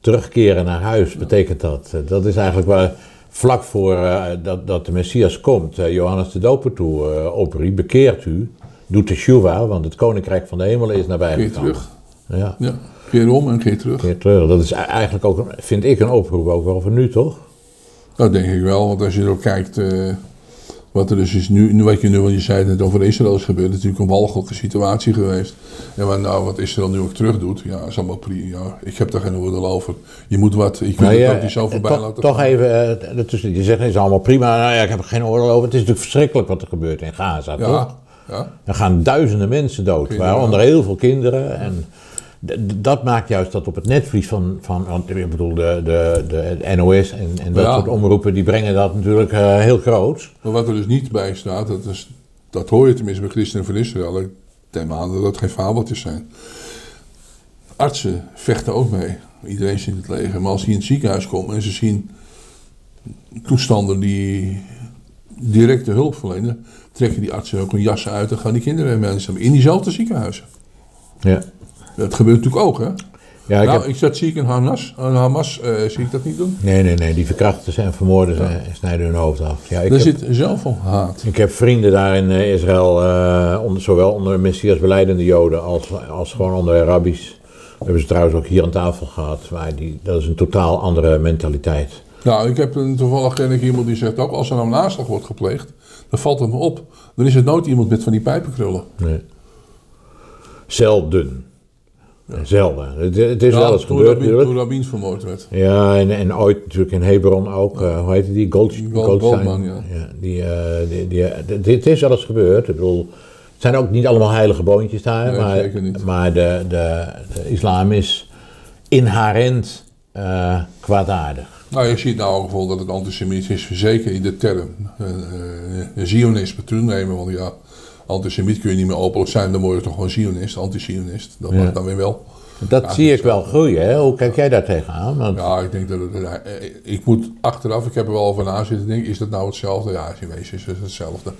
[SPEAKER 1] Terugkeren naar huis betekent dat. Dat is eigenlijk waar vlak voor eh, dat, dat de Messias komt, eh, Johannes de Doper toe eh, opriep. Bekeert u, doe teshuva, want het koninkrijk van de hemelen is nabij
[SPEAKER 3] Keer
[SPEAKER 1] gekomen.
[SPEAKER 3] terug.
[SPEAKER 1] Ja,
[SPEAKER 3] Ja, keer om en keer terug.
[SPEAKER 1] keer terug. Dat is eigenlijk ook, vind ik, een oproep ook wel voor nu, toch?
[SPEAKER 3] Dat denk ik wel, want als je ook kijkt eh, wat er dus is nu, nu wat je nu, want je zei net over Israël is gebeurd, het is natuurlijk een walgelijke situatie geweest. En wat, nou, wat Israël nu ook terug doet, ja, is allemaal prima. Ja, ik heb daar geen oordeel over. Je moet wat, je kunt
[SPEAKER 1] Nou
[SPEAKER 3] het ook niet zo voorbij
[SPEAKER 1] toch,
[SPEAKER 3] laten
[SPEAKER 1] toch
[SPEAKER 3] gaan.
[SPEAKER 1] even eh. Je zegt, het is allemaal prima. Nou ja, ik heb er geen oordeel over. Het is natuurlijk verschrikkelijk wat er gebeurt in Gaza, toch?
[SPEAKER 3] Ja.
[SPEAKER 1] Er gaan duizenden mensen dood,
[SPEAKER 3] Kinderen,
[SPEAKER 1] waaronder heel veel kinderen. En dat maakt juist dat op het netvlies van, van want ik bedoel, de, de, de NOS en, en dat
[SPEAKER 3] Ja.
[SPEAKER 1] soort omroepen, die brengen dat natuurlijk eh, heel groot.
[SPEAKER 3] Maar wat er dus niet bij staat, dat, is, dat hoor je tenminste bij Christenen van Israël. Ik neem aan dat dat geen fabeltjes zijn. Artsen vechten ook mee. Iedereen ziet het leger. Maar als die in het ziekenhuis komen en ze zien toestanden die directe hulp verlenen, trekken die artsen ook hun jassen uit en gaan die kinderen mee in diezelfde ziekenhuizen.
[SPEAKER 1] Ja,
[SPEAKER 3] Dat gebeurt natuurlijk ook, hè?
[SPEAKER 1] ja ik
[SPEAKER 3] nou,
[SPEAKER 1] heb,
[SPEAKER 3] ik zat zie ik in Hamas, aan Hamas eh, zie ik dat niet doen.
[SPEAKER 1] nee, nee, nee, die verkrachten ze en vermoorden ze en snijden hun hoofd af. Ja, ik,
[SPEAKER 3] Er
[SPEAKER 1] heb,
[SPEAKER 3] zit zoveel haat.
[SPEAKER 1] ik heb vrienden daar in eh, Israël, eh, onder, zowel onder Messias beleidende Joden als, als gewoon onder Arabisch. We hebben ze trouwens ook hier aan tafel gehad. Maar die, dat is een totaal andere mentaliteit.
[SPEAKER 3] Nou, ik heb een, toevallig ken ik iemand die zegt ook, als er nou een aanslag wordt gepleegd, dan valt het me op. Dan is het nooit iemand met van die pijpenkrullen.
[SPEAKER 1] Nee. Zelden. Zelden. Het, het is
[SPEAKER 3] Ja,
[SPEAKER 1] wel eens
[SPEAKER 3] toen
[SPEAKER 1] gebeurd
[SPEAKER 3] Rabin, toen Rabin vermoord werd.
[SPEAKER 1] Ja, en, en ooit natuurlijk in Hebron ook. eh, hoe heet die? Gold,
[SPEAKER 3] Gold-
[SPEAKER 1] Goldstein.
[SPEAKER 3] Goldman, ja.
[SPEAKER 1] die, eh, die, die, eh, dit- is wel eens gebeurd. Ik bedoel, het zijn ook niet allemaal heilige boontjes daar.
[SPEAKER 3] Nee,
[SPEAKER 1] maar
[SPEAKER 3] zeker niet.
[SPEAKER 1] maar de, de, de islam is inherent eh, kwaadaardig.
[SPEAKER 3] Nou, je ziet nou ook bijvoorbeeld dat het antisemitisme, zeker in de term eh, eh, zionisme toenemen. Want ja, antisemiet kun je niet meer openlijk zijn, dan word je toch gewoon zionist, anti-zionist. Dat
[SPEAKER 1] Ja.
[SPEAKER 3] mag dan weer wel.
[SPEAKER 1] Dat
[SPEAKER 3] Ja,
[SPEAKER 1] zie
[SPEAKER 3] dat
[SPEAKER 1] ik wel groeien. Hè? Hoe kijk jij daar tegenaan? Want,
[SPEAKER 3] Ja, ik denk dat het, ik moet achteraf, ik heb er wel over na zitten denken, is dat nou hetzelfde? Ja, in wezen is het hetzelfde.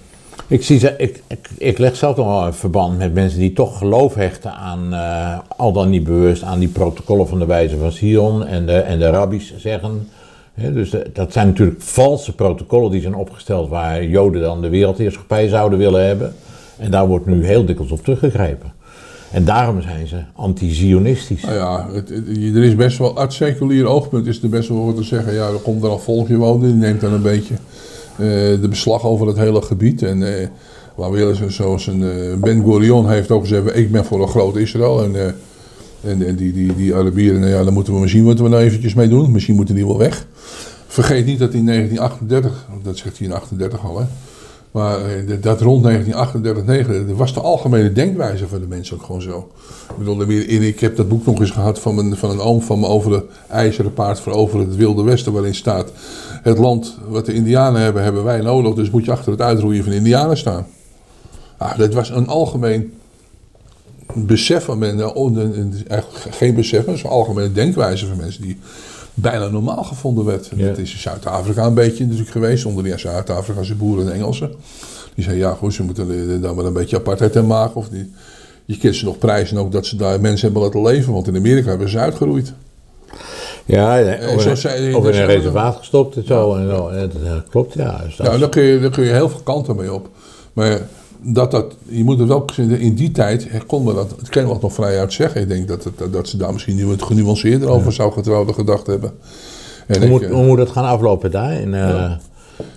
[SPEAKER 1] Ik, zie ze, ik, ik, ik leg zelf nog wel een verband met mensen die toch geloof hechten aan, eh, al dan niet bewust, aan die protocollen van de wijze van Sion en de, en de rabbies zeggen. Dus de- dat zijn natuurlijk valse protocollen die zijn opgesteld waar Joden dan de wereldheerschappij zouden willen hebben. En daar wordt nu heel dikwijls op teruggegrepen. En daarom zijn ze anti-Zionistisch.
[SPEAKER 3] Nou ja, er is best wel, uit seculier oogpunt is er best wel wat te zeggen. Ja, er komt er een volkje wonen, die neemt dan een beetje eh, de beslag over het hele gebied. En eh waar ze, zoals een eh, Ben Gurion heeft ook gezegd, ik ben voor een groot Israël. En, eh, en, en die, die, die Arabieren, nou ja, daar moeten we maar zien wat we nou eventjes mee doen. Misschien moeten die wel weg. Vergeet niet dat in 1938, dat zegt hij in 38 al hè. Maar eh, dat rond 1938, 9, dat was de algemene denkwijze van de mensen ook gewoon zo. Ik bedoel, ik heb dat boek nog eens gehad van een, van een oom van me over de ijzeren paard voor over het Wilde Westen, waarin staat: Het land wat de Indianen hebben, hebben wij nodig, dus moet je achter het uitroeien van de Indianen staan. Ah, dat was een algemeen besef van mensen, oh, een- een- eigenlijk geen besef, maar een algemene denkwijze van mensen die bijna normaal gevonden werd.
[SPEAKER 1] Ja.
[SPEAKER 3] Dat is in Zuid-Afrika een beetje natuurlijk geweest, onder die Zuid-Afrikaanse boeren en Engelsen. Die zeiden, ja goed, ze moeten daar maar een beetje apartheid in maken. Of die, je kunt ze nog prijzen ook dat ze daar mensen hebben laten leven, want in Amerika hebben ze uitgeroeid.
[SPEAKER 1] Ja,
[SPEAKER 3] Eh,
[SPEAKER 1] of, in-
[SPEAKER 3] zei-
[SPEAKER 1] of in een reservaat gestopt en zo. En zo. En dat, dat klopt, ja. Dus dat is-
[SPEAKER 3] daar kun, je, daar kun je heel veel kanten mee op. Maar dat dat, je moet het ook zien, in die tijd kon men dat, het kan wel nog vrij uit zeggen. Ik denk dat, het, dat ze daar misschien nu wat genuanceerder over zou getrouwd gedacht hebben. En
[SPEAKER 1] hoe,
[SPEAKER 3] ik,
[SPEAKER 1] moet,
[SPEAKER 3] eh,
[SPEAKER 1] hoe moet het gaan aflopen daar in, eh,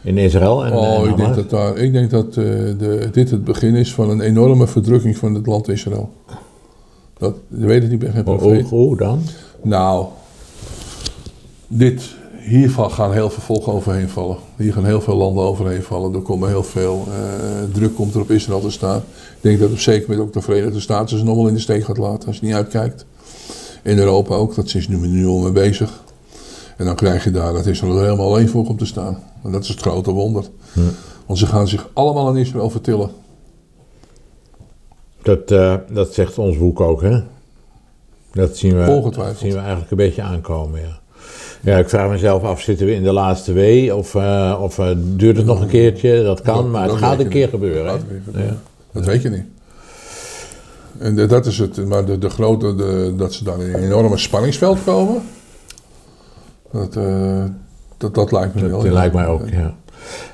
[SPEAKER 1] in Israël? En, en
[SPEAKER 3] Oh, ik denk dat, daar, ik denk dat de, dit het begin is van een enorme verdrukking van het land Israël. Dat, je weet het niet, ben geen
[SPEAKER 1] Hoe,
[SPEAKER 3] profeet.
[SPEAKER 1] hoe, hoe dan?
[SPEAKER 3] Nou, dit, hiervan gaan heel veel volken overheen vallen. Hier gaan heel veel landen overheen vallen. Er komen heel veel eh, druk komt er op Israël te staan. Ik denk dat op zeker moment ook de Verenigde Staten ze nog wel in de steek gaat laten als je niet uitkijkt. In Europa ook, dat is nu, nu al mee bezig. En dan krijg je daar dat Israël er helemaal alleen voor komt te staan. En dat is het grote wonder.
[SPEAKER 1] Hm.
[SPEAKER 3] Want ze gaan zich allemaal aan Israël vertillen.
[SPEAKER 1] Dat, eh, dat zegt ons boek ook, hè? Dat zien we,
[SPEAKER 3] Ongetwijfeld.
[SPEAKER 1] zien we eigenlijk een beetje aankomen, ja. Ja, ik vraag mezelf af, zitten we in de laatste wee? Of, eh, of eh, duurt het nog een keertje? Dat kan,
[SPEAKER 3] Dat-
[SPEAKER 1] maar het
[SPEAKER 3] dat
[SPEAKER 1] gaat een keer gebeuren,
[SPEAKER 3] Dat. Dat weet je niet. En de- dat is het, maar de, de grote, de, dat ze dan in een enorme spanningsveld komen, dat, eh, dat, dat lijkt me wel.
[SPEAKER 1] Dat
[SPEAKER 3] ja.
[SPEAKER 1] lijkt mij ook, ja.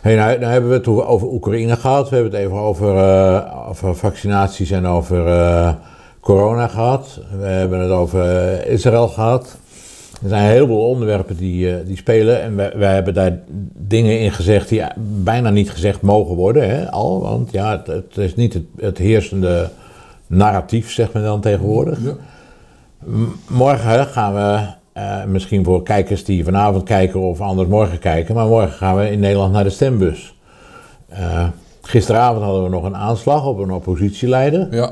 [SPEAKER 1] Hey, nou, nou hebben we het over- Oekraïne gehad. We hebben het even over, eh, over vaccinaties en over eh, corona gehad. We hebben het over eh, Israël gehad. Er zijn een heleboel onderwerpen die, eh, die spelen. En wij, wij hebben daar dingen in gezegd die bijna niet gezegd mogen worden. Hè, al, want ja, het, het is niet het, het heersende narratief, zegt men dan tegenwoordig.
[SPEAKER 3] Ja.
[SPEAKER 1] Morgen gaan we, eh, misschien voor kijkers die vanavond kijken of anders morgen kijken, maar morgen gaan we in Nederland naar de stembus. Eh, gisteravond hadden we nog een aanslag op een oppositieleider.
[SPEAKER 3] ja,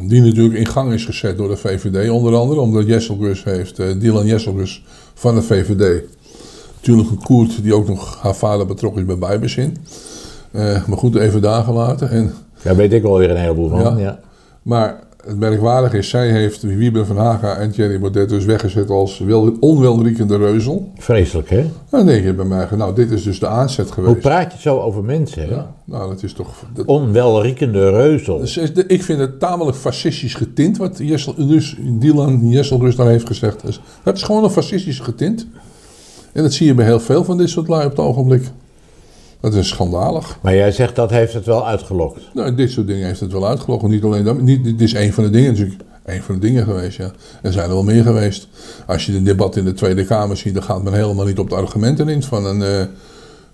[SPEAKER 3] die natuurlijk in gang is gezet door de VVD onder andere, omdat Jesselgus heeft, eh, Dylan Jesselgus van de VVD, natuurlijk een Koert die ook nog haar vader betrokken is bij Bijbezin. Eh, maar goed, even daar gelaten. En
[SPEAKER 1] Daar weet ik wel weer een heleboel van.
[SPEAKER 3] Ja.
[SPEAKER 1] Ja.
[SPEAKER 3] Maar het merkwaardige is, zij heeft Wiebe van Haga en Thierry Baudet dus weggezet als wel, onwelriekende reuzel.
[SPEAKER 1] Vreselijk, hè?
[SPEAKER 3] Dan denk je bij mij, nou dit is dus de aanzet
[SPEAKER 1] Hoe
[SPEAKER 3] geweest.
[SPEAKER 1] praat je zo over mensen? hè?
[SPEAKER 3] Ja, nou dat is toch... Dat,
[SPEAKER 1] Onwelriekende reuzel.
[SPEAKER 3] dus is de- ik vind het tamelijk fascistisch getint wat Jessel, dus Dylan Jesselrus daar heeft gezegd. Dus dat is gewoon een fascistisch getint. En dat zie je bij heel veel van dit soort lui op het ogenblik. Dat is schandalig.
[SPEAKER 1] Maar jij zegt dat heeft het wel uitgelokt.
[SPEAKER 3] Nou, dit soort dingen heeft het wel uitgelogen. Niet alleen dat, niet, dit is een van de dingen natuurlijk. Een van de dingen geweest, ja. Er zijn er wel meer geweest. Als je de debat in de Tweede Kamer ziet, dan gaat men helemaal niet op de argumenten in van een, uh,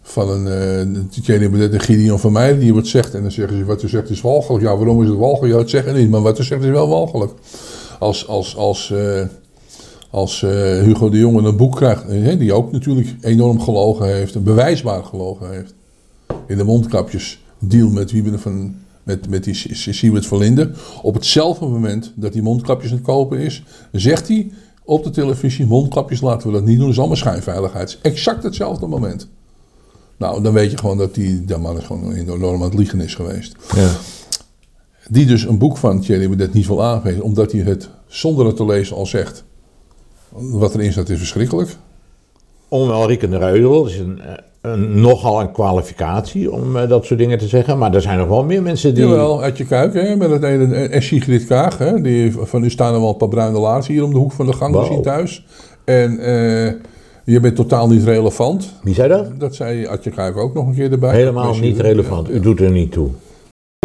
[SPEAKER 3] van een, uh, en Gideon van mij die wat zegt. En dan zeggen ze, wat u zegt is walgelijk. Ja, waarom is het walgelijk? Ja, het zeggen niet, maar wat u zegt is wel walgelijk. Als, als, als, uh, als Hugo de Jonge een boek krijgt, die ook natuurlijk enorm gelogen heeft, bewijsbaar gelogen heeft. In de mondkapjes deal met Wiebe van met, met die Siewert van Linden. Op hetzelfde moment dat hij mondkapjes aan het kopen is, zegt hij op de televisie: mondkapjes laten we dat niet doen, dat is allemaal schijnveiligheid. Exact hetzelfde moment. Nou, dan weet je gewoon dat die, dat man is gewoon enorm aan het liegen is geweest. Ja. Die dus een boek van Thierry Baudet niet wil aangeven, omdat hij het zonder het te lezen al zegt. Wat erin staat is verschrikkelijk.
[SPEAKER 1] Onwelriekende reudel is een, eh, een, nogal een kwalificatie om uh, dat soort dingen te zeggen. Maar er zijn nog wel meer mensen die...
[SPEAKER 3] Jawel, uit je kuik, hè, met het ene... En Sigrid Kaag, hè, die, van u staan er wel een paar bruine laars hier om de hoek van de gang wow. te zien thuis. En uh, je bent totaal niet relevant.
[SPEAKER 1] Wie zei dat?
[SPEAKER 3] Dat zei Adje Kuik ook nog een keer erbij.
[SPEAKER 1] Helemaal niet relevant. U doet er niet toe.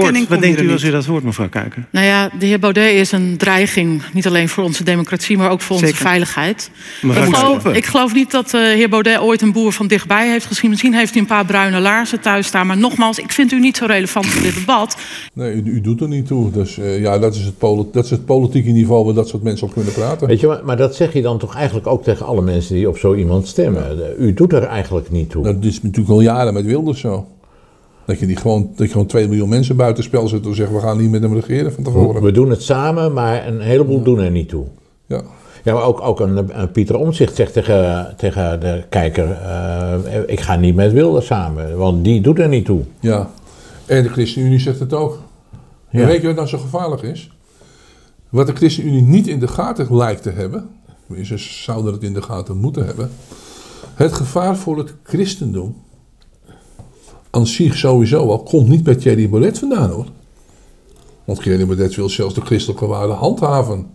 [SPEAKER 4] Wat denkt u als u dat hoort, mevrouw Kuiken?
[SPEAKER 5] Nou ja, de heer Baudet is een dreiging, niet alleen voor onze democratie, maar ook voor onze veiligheid. Ik geloof, ik geloof, niet dat de uh, heer Baudet ooit een boer van dichtbij heeft gezien. Misschien heeft hij een paar bruine laarzen thuis staan. Maar nogmaals, ik vind u niet zo relevant voor dit debat.
[SPEAKER 3] Nee, u, u doet er niet toe. Dus uh, ja, dat is, het dat is het politieke niveau waar dat soort mensen op kunnen praten.
[SPEAKER 1] Weet je, maar, maar dat zeg je dan toch eigenlijk ook tegen alle mensen die op zo iemand stemmen. Ja. U doet er eigenlijk niet toe.
[SPEAKER 3] Dat is natuurlijk al jaren met Wilders zo. Dat je, die gewoon, dat je gewoon 2 miljoen mensen buitenspel zet en zeggen we gaan niet met hem regeren van tevoren.
[SPEAKER 1] We doen het samen, maar een heleboel doen er niet toe.
[SPEAKER 3] Ja.
[SPEAKER 1] Ja, maar ook, ook een, een Pieter Omtzigt zegt tegen, tegen de kijker, uh, ik ga niet met Wilders samen, want die doet er niet toe.
[SPEAKER 3] Ja, en de ChristenUnie zegt het ook. Ja. En weet je wat nou zo gevaarlijk is? Wat de ChristenUnie niet in de gaten lijkt te hebben, ze zouden het in de gaten moeten hebben, het gevaar voor het christendom aan zich sowieso al komt niet bij Thierry Baudet vandaan hoor. Want Thierry Baudet wil zelfs de christelijke waarden handhaven.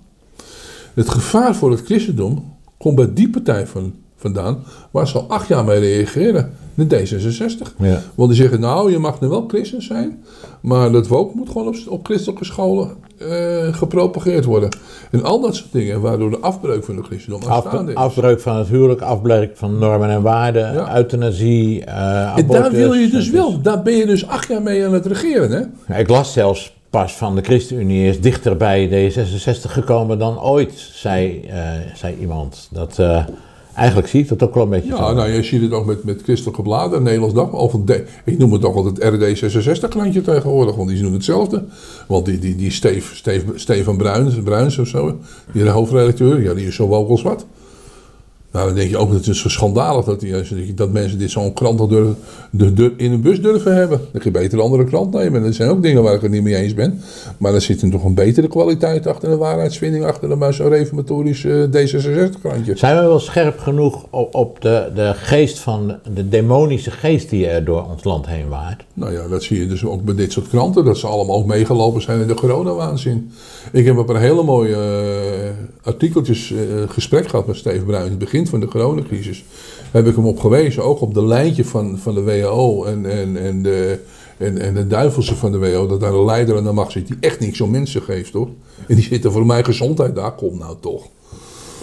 [SPEAKER 3] Het gevaar voor het christendom komt bij die partij van, vandaan waar ze al acht jaar mee reageren. De D66.
[SPEAKER 1] Ja.
[SPEAKER 3] Want die zeggen, nou, je mag nu wel christen zijn, maar dat woke moet gewoon op, op christelijke scholen uh, gepropageerd worden. En al dat soort dingen, waardoor de afbreuk van de christendom is.
[SPEAKER 1] Afbreuk van het huwelijk, afbreuk van normen en waarden, ja. euthanasie, uh,
[SPEAKER 3] En daar wil je dus wel, daar ben je dus acht jaar mee aan het regeren, hè?
[SPEAKER 1] Ik las zelfs pas van de ChristenUnie is dichter bij D66 gekomen dan ooit, zei, uh, zei iemand. Dat... Eigenlijk zie ik dat ook wel een beetje.
[SPEAKER 3] Ja, nou, je ziet het ook met, met christelijke bladen, Nederlands dag. Of ik noem het toch altijd RD66-klantje tegenwoordig, want die doen hetzelfde. Want die, die, die Steve, Steve, Stefan Bruins, Bruins of zo, die de hoofdredacteur, ja, die is zo wel als wat. Nou, dan denk je ook, het is schandalig dat, die, dat mensen dit zo'n krant durven, de, de, in een bus durven hebben. Dan kun je beter een andere krant nemen. Dat zijn ook dingen waar ik het niet mee eens ben. Maar er zit toch een betere kwaliteit achter, een waarheidsvinding achter dan bij zo'n reformatorisch uh, D66-krantje.
[SPEAKER 1] Zijn we wel scherp genoeg op, op, de, de geest van, de demonische geest die er door ons land heen waart?
[SPEAKER 3] Nou ja, dat zie je dus ook bij dit soort kranten, dat ze allemaal ook meegelopen zijn in de coronawaanzin. Ik heb op een hele mooie uh, artikeltjes uh, gesprek gehad met Steven Bruin in het begin van de coronacrisis, heb ik hem op gewezen, ook op de lijntje van, van de WHO en, en, en, de, en, en de duivelse van de WHO, dat daar een leider aan de macht zit die echt niks om mensen geeft, hoor. En die zitten voor mijn gezondheid, daar komt nou toch.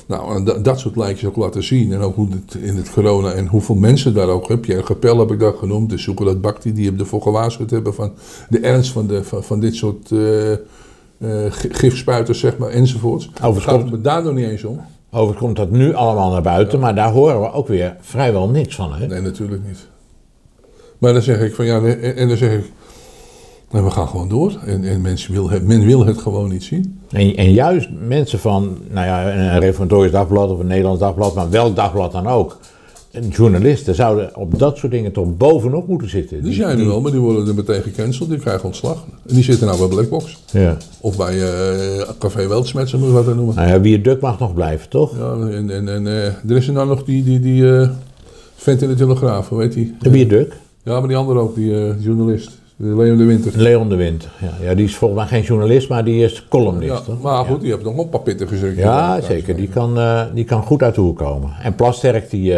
[SPEAKER 3] Nou, en dat soort lijntjes ook laten zien. En ook hoe het in het corona en hoeveel mensen daar ook. Heb Pierre Gapel heb ik dat genoemd. De zoeken dat Bakti, die ervoor gewaarschuwd hebben van de ernst van, de, van, van dit soort uh, uh, gifspuiters, zeg maar, enzovoorts. Overigens gaat het me daar nog niet eens om.
[SPEAKER 1] Overigens komt dat nu allemaal naar buiten, maar daar horen we ook weer vrijwel niks van. Hè?
[SPEAKER 3] Nee, natuurlijk niet. Maar dan zeg ik van ja, en dan zeg ik, nou, we gaan gewoon door. En, en mensen wil het, men wil het gewoon niet zien.
[SPEAKER 1] En, en juist mensen van, nou ja, een reformatorisch dagblad of een Nederlands dagblad, maar welk dagblad dan ook journalisten zouden op dat soort dingen toch bovenop moeten zitten.
[SPEAKER 3] Die, zijn er wel, maar die worden er meteen gecanceld. Die krijgen ontslag. En die zitten nou bij Blackbox.
[SPEAKER 1] Ja.
[SPEAKER 3] Of bij uh, Café Weltsmet, zo moet je wat noemen.
[SPEAKER 1] Nou ja, wie Duk mag nog blijven, toch?
[SPEAKER 3] Ja, en, en, en uh, er is er nou nog die, die, die uh, vent in de Telegraaf, hoe heet die?
[SPEAKER 1] De wie Duk?
[SPEAKER 3] Ja, maar die andere ook, die journalist. Leon de Winter.
[SPEAKER 1] Leon de Winter, ja. ja. Die is volgens mij geen journalist, maar die is columnist. Ja,
[SPEAKER 3] maar goed, die heeft nog wel een paar pitten gezegd.
[SPEAKER 1] Ja, zeker. Die kan, die kan goed uit de hoek komen. En Plasterk, die...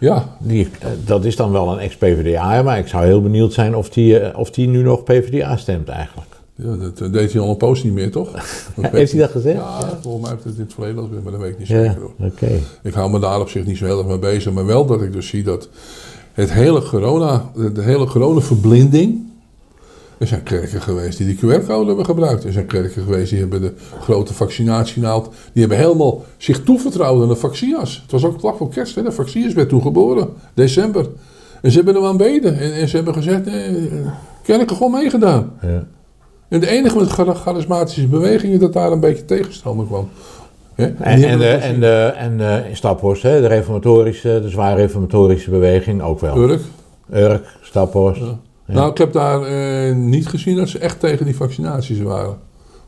[SPEAKER 3] Ja.
[SPEAKER 1] Die, dat is dan wel een ex-PVDA, maar ik zou heel benieuwd zijn of die, of die nu nog PVDA stemt eigenlijk.
[SPEAKER 3] Ja, dat eh, deed hij al een post niet meer, toch?
[SPEAKER 1] Heeft hij dat gezegd?
[SPEAKER 3] Ja, volgens mij heeft het in het verleden al gezegd, maar dat weet ik niet zeker. hoor.
[SPEAKER 1] oké.
[SPEAKER 3] Ik hou me daar op zich niet zo heel erg mee bezig, maar wel dat ik dus zie dat het hele corona, de hele coronaverblinding. Er zijn kerken geweest die die QR-code hebben gebruikt. Er zijn kerken geweest die hebben de grote vaccinatienaald. Die hebben helemaal zich toevertrouwd aan de vaccinas. Het was ook vlak voor kerst, hè? de vaccinas werd toen geboren, december. En ze hebben er aan beden. En, en ze hebben gezegd, eh, kerken gewoon meegedaan.
[SPEAKER 1] Ja.
[SPEAKER 3] En de enige met char- charismatische bewegingen dat daar een beetje tegenstander kwam.
[SPEAKER 1] En, en,
[SPEAKER 3] hebben
[SPEAKER 1] de, en, de, en in Staphorst, hè, de reformatorische, de zware reformatorische beweging ook wel.
[SPEAKER 3] Urk.
[SPEAKER 1] Urk, Staphorst.
[SPEAKER 3] Ja. Nou, ik heb daar eh, niet gezien dat ze echt tegen die vaccinaties waren.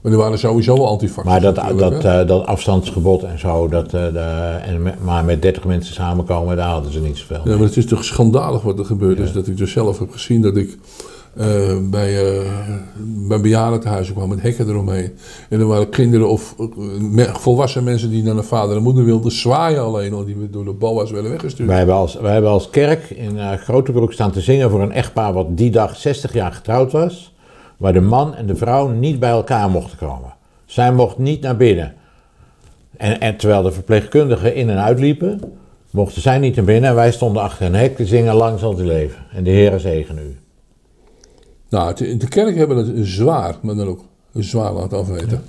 [SPEAKER 3] Maar die waren sowieso wel antivax.
[SPEAKER 1] Maar dat, dat, eh, dat afstandsgebod en zo, dat, eh, de, en maar met 30 mensen samenkomen, daar hadden ze niet zoveel.
[SPEAKER 3] Ja, maar het is toch schandalig wat er gebeurd is. Dat ik dus zelf heb gezien dat ik eh, bij, eh bij bejaardentehuizen kwam met hekken eromheen. En er waren kinderen of eh, volwassen mensen die naar een vader en moeder wilden zwaaien alleen al. Die door de boa's werden weggestuurd.
[SPEAKER 1] Wij hebben, als, wij hebben als kerk in uh, Grotebroek staan te zingen voor een echtpaar wat die dag 60 jaar getrouwd was. Waar de man en de vrouw niet bij elkaar mochten komen. Zij mocht niet naar binnen. En, en terwijl de verpleegkundigen in en uitliepen, mochten zij niet naar binnen. En wij stonden achter een hek te zingen lang zal u leven. En de Heer zegen u.
[SPEAKER 3] Nou, het- de kerk hebben het zwaar, maar dan ook zwaar laten afweten.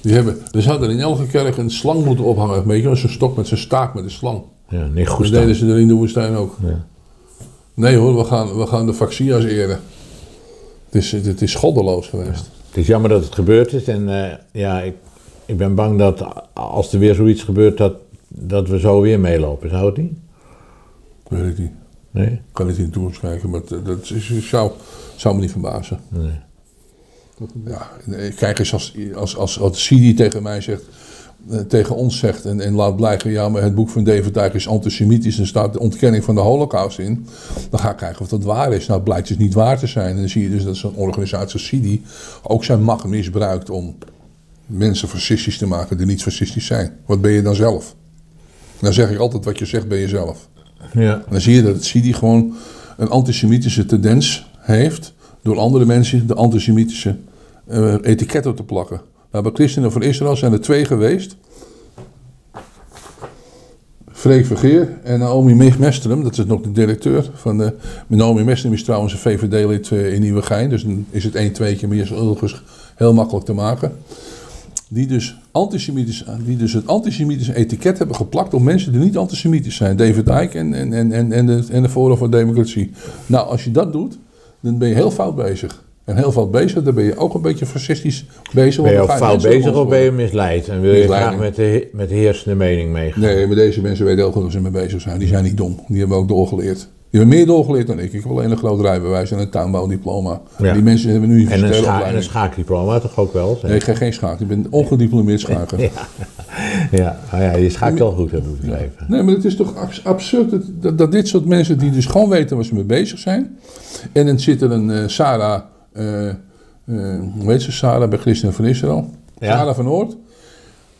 [SPEAKER 3] Die hebben, zou er in elke kerk een slang moeten ophangen. Weet je, zo'n stok met zijn staak met een slang.
[SPEAKER 1] Ja, niet goed
[SPEAKER 3] Dat
[SPEAKER 1] staan.
[SPEAKER 3] deden ze er in de woestijn ook.
[SPEAKER 1] Ja.
[SPEAKER 3] Nee hoor, we gaan, we gaan de vaccinas eren. Het is, het is goddeloos geweest.
[SPEAKER 1] Het is jammer dat het gebeurd is. En eh, ja, ik, ik ben bang dat als er weer zoiets gebeurt, dat, dat we zo weer meelopen. Zou het niet?
[SPEAKER 3] Weet ik niet.
[SPEAKER 1] Nee?
[SPEAKER 3] Ik kan niet in de toekomst kijken, maar dat, is, zou, zou me niet verbazen.
[SPEAKER 1] Nee.
[SPEAKER 3] Ja, kijk eens als, als, als, als Sidi tegen mij zegt, eh, tegen ons zegt en, en laat blijken, ja, maar het boek van David Dijk is antisemitisch en staat de ontkenning van de holocaust in. Dan ga ik kijken of dat waar is. Nou, het blijkt dus niet waar te zijn. En dan zie je dus dat zo'n organisatie als Sidi ook zijn macht misbruikt om mensen fascistisch te maken die niet fascistisch zijn. Wat ben je dan zelf? Dan zeg ik altijd, wat je zegt ben je zelf.
[SPEAKER 1] Ja.
[SPEAKER 3] Dan zie je dat Sidi gewoon een antisemitische tendens heeft door andere mensen de antisemitische eh, etiket op te plakken. Nou, bij Christenen voor Israël zijn er twee geweest. Freek Vergeer en Naomi Mestrum, dat is nog de directeur van de... Naomi Mestrum is trouwens een VVD-lid eh, in Nieuwegein, dus dan is het één, tweetje, maar is heel makkelijk te maken. Die dus, antisemitisch, die dus het antisemitische etiket hebben geplakt op mensen die niet antisemitisch zijn. David Icke en, en, en, en, en, de, en de Forum voor Democratie. Nou, als je dat doet, dan ben je heel fout bezig. En heel fout bezig, dan ben je ook een beetje fascistisch bezig.
[SPEAKER 1] Ben je ook fout bezig of ben je misleid? En wil je graag met de, met de heersende mening meegaan?
[SPEAKER 3] Nee, maar deze mensen weten heel goed waar ze mee bezig zijn. Die zijn niet dom. Die hebben ook doorgeleerd. Die hebben meer doorgeleerd dan ik. Ik heb alleen een groot rijbewijs en een tuinbouwdiploma.
[SPEAKER 1] Ja.
[SPEAKER 3] Die mensen hebben nu
[SPEAKER 1] En een,
[SPEAKER 3] universitaire
[SPEAKER 1] scha en een schaakdiploma toch ook wel? zeg?
[SPEAKER 3] Nee, ik ga geen schaken. Ik ben ongediplomeerd schaker.
[SPEAKER 1] Ja, ja. Nou ja je schaakt wel goed hebben begrepen.
[SPEAKER 3] Nee, maar het is toch abs- absurd dat, dat, dat dit soort mensen die dus gewoon weten waar ze mee bezig zijn. En dan zit er een eh, Sarah, eh, hoe heet ze, Sarah bij Christen van Israël.
[SPEAKER 1] Ja.
[SPEAKER 3] Sarah van Oort.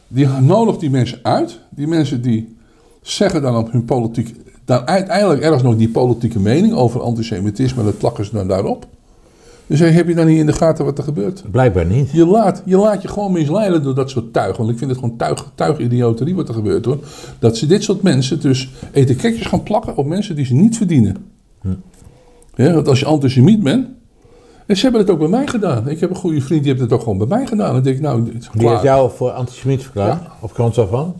[SPEAKER 3] Die nodigt die mensen uit. Die mensen die zeggen dan op hun politiek, dan uiteindelijk ergens nog die politieke mening over antisemitisme. Dat plakken ze dan daarop. Dus heb je dan niet in de gaten wat er gebeurt?
[SPEAKER 1] Blijkbaar niet.
[SPEAKER 3] Je laat, je laat je gewoon misleiden door dat soort tuig. Want ik vind het gewoon tuig, tuigidioterie wat er gebeurt hoor. Dat ze dit soort mensen dus etiketjes gaan plakken op mensen die ze niet verdienen. Ja, want als je antisemiet bent. En ze hebben het ook bij mij gedaan. Ik heb een goede vriend die heeft het ook gewoon bij mij gedaan. Dan denk ik, nou, het is
[SPEAKER 1] Die
[SPEAKER 3] klaar.
[SPEAKER 1] heeft jou voor antisemiet verklaard?
[SPEAKER 3] Ja.
[SPEAKER 1] Op grond waarvan?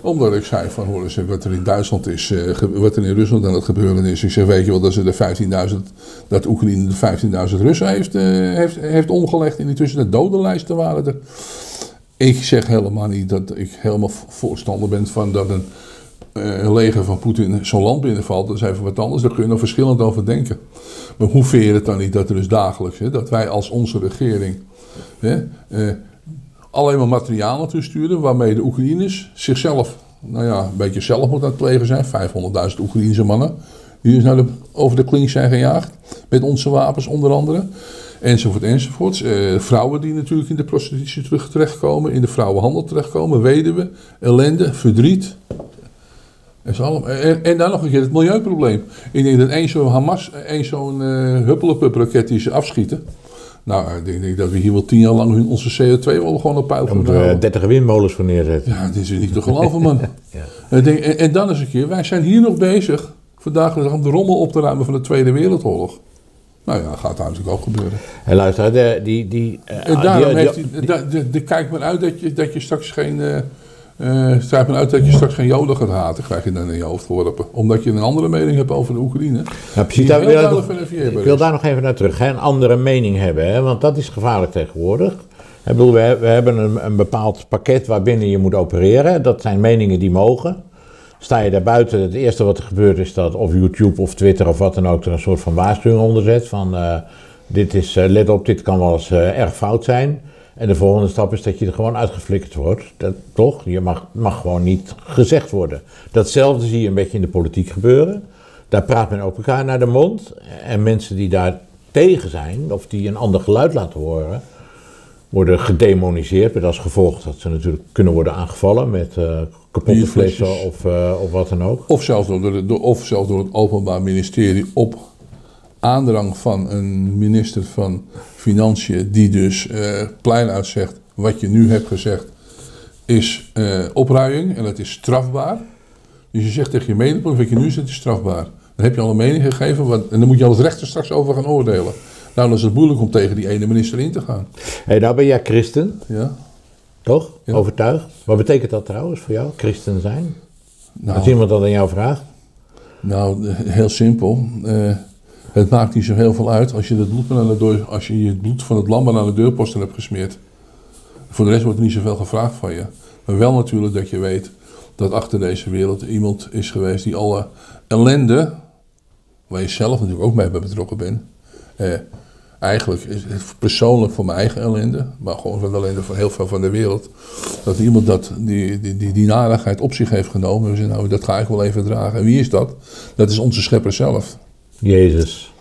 [SPEAKER 3] Omdat ik zei van, hoor eens, wat er in Duitsland is, eh, wat er in Rusland aan het gebeuren is. Ik zeg, weet je wel, dat ze de 15.000, dat Oekraïne de 15.000 Russen heeft, eh, heeft, heeft omgelegd. En intussen de dodenlijsten waren er. Ik zeg helemaal niet dat ik helemaal voorstander ben van dat een, eh, een leger van Poetin zo'n land binnenvalt. Dat is even wat anders, daar kun je nog verschillend over denken. Maar hoe veer het dan niet dat er dus dagelijks, hè, dat wij als onze regering hè, eh, alleen maar materiaal naartoe sturen waarmee de Oekraïners zichzelf, nou ja, een beetje zelfmoord aan het plegen zijn. 500.000 Oekraïnse mannen die dus naar de, over de klink zijn gejaagd. Met onze wapens onder andere. Enzovoort, enzovoort. Eh, vrouwen die natuurlijk in de prostitutie terug terechtkomen, in de vrouwenhandel terechtkomen, weduwen, ellende, verdriet. En, en, dan nog een keer het milieuprobleem. Ik denk dat één zo'n Hamas, één zo'n eh huppelepup raket die ze afschieten, Nou, ik denk dat we hier wel tien jaar lang onze CO2 wel gewoon op peil
[SPEAKER 1] Daar moeten we 30 windmolens voor neerzetten.
[SPEAKER 3] Ja, dit is niet te geloven, man. ja. en, denk, en, en, dan eens een keer, wij zijn hier nog bezig, vandaag om de rommel op te ruimen van de Tweede Wereldoorlog. Nou ja, gaat natuurlijk ook gebeuren.
[SPEAKER 1] En luister, de, die... die
[SPEAKER 3] uh, en daarom die, heeft hij, de, kijkt men uit dat je, dat je straks geen... Uh, uh, men uit dat je straks geen Joden gaat haten, krijg je dan in je hoofd geworpen. Omdat je een andere mening hebt over de Oekraïne.
[SPEAKER 1] Ja, precies, daar wil ik, nog, ik wil daar nog even naar terug. Hè, een andere mening hebben, hè, want dat is gevaarlijk tegenwoordig. Ik bedoel, we, we hebben een, een bepaald pakket waarbinnen je moet opereren. Dat zijn meningen die mogen. Sta je daar buiten, het eerste wat er gebeurt is dat of YouTube of Twitter of wat dan ook er een soort van waarschuwing onder zet. Van uh, dit is, uh, let op, dit kan wel eens uh, erg fout zijn. En de volgende stap is dat je er gewoon uitgeflikkerd wordt. Dat, toch? Je mag, mag gewoon niet gezegd worden. Datzelfde zie je een beetje in de politiek gebeuren. Daar praat men op elkaar naar de mond. En mensen die daar tegen zijn, of die een ander geluid laten horen, worden gedemoniseerd. Met als gevolg dat ze natuurlijk kunnen worden aangevallen met uh, kapotte flessen of, uh, of wat dan ook.
[SPEAKER 3] Of zelfs door, de, of zelfs door het Openbaar Ministerie op aandrang van een minister van Financiën, die dus uh, plein uitzegt: wat je nu hebt gezegd is opruiing en het is strafbaar. Dus je zegt tegen je medeburger: wat je nu zegt is strafbaar. Dan heb je al een mening gegeven want, en dan moet je als rechter straks over gaan oordelen. Nou, dan is het moeilijk om tegen die ene minister in te gaan.
[SPEAKER 1] hey, nou ben jij christen.
[SPEAKER 3] Ja.
[SPEAKER 1] Toch? Ja. Overtuigd. Wat betekent dat trouwens voor jou, christen zijn? Nou, Als iemand dat aan jou vraagt?
[SPEAKER 3] Nou, heel simpel. Uh, het maakt niet zo heel veel uit als je, het bloed als je het bloed van het lam aan de deurposten hebt gesmeerd. Voor de rest wordt er niet zoveel gevraagd van je. Maar wel natuurlijk dat je weet dat achter deze wereld iemand is geweest die alle ellende, waar je zelf natuurlijk ook mee betrokken bent, eh, eigenlijk is het persoonlijk voor mijn eigen ellende, maar gewoon voor de ellende van heel veel van de wereld, dat iemand dat, die, die, die, die narigheid op zich heeft genomen. We zeggen, nou, dat ga ik wel even dragen. En wie is dat? Dat is onze schepper zelf.
[SPEAKER 1] Jezus.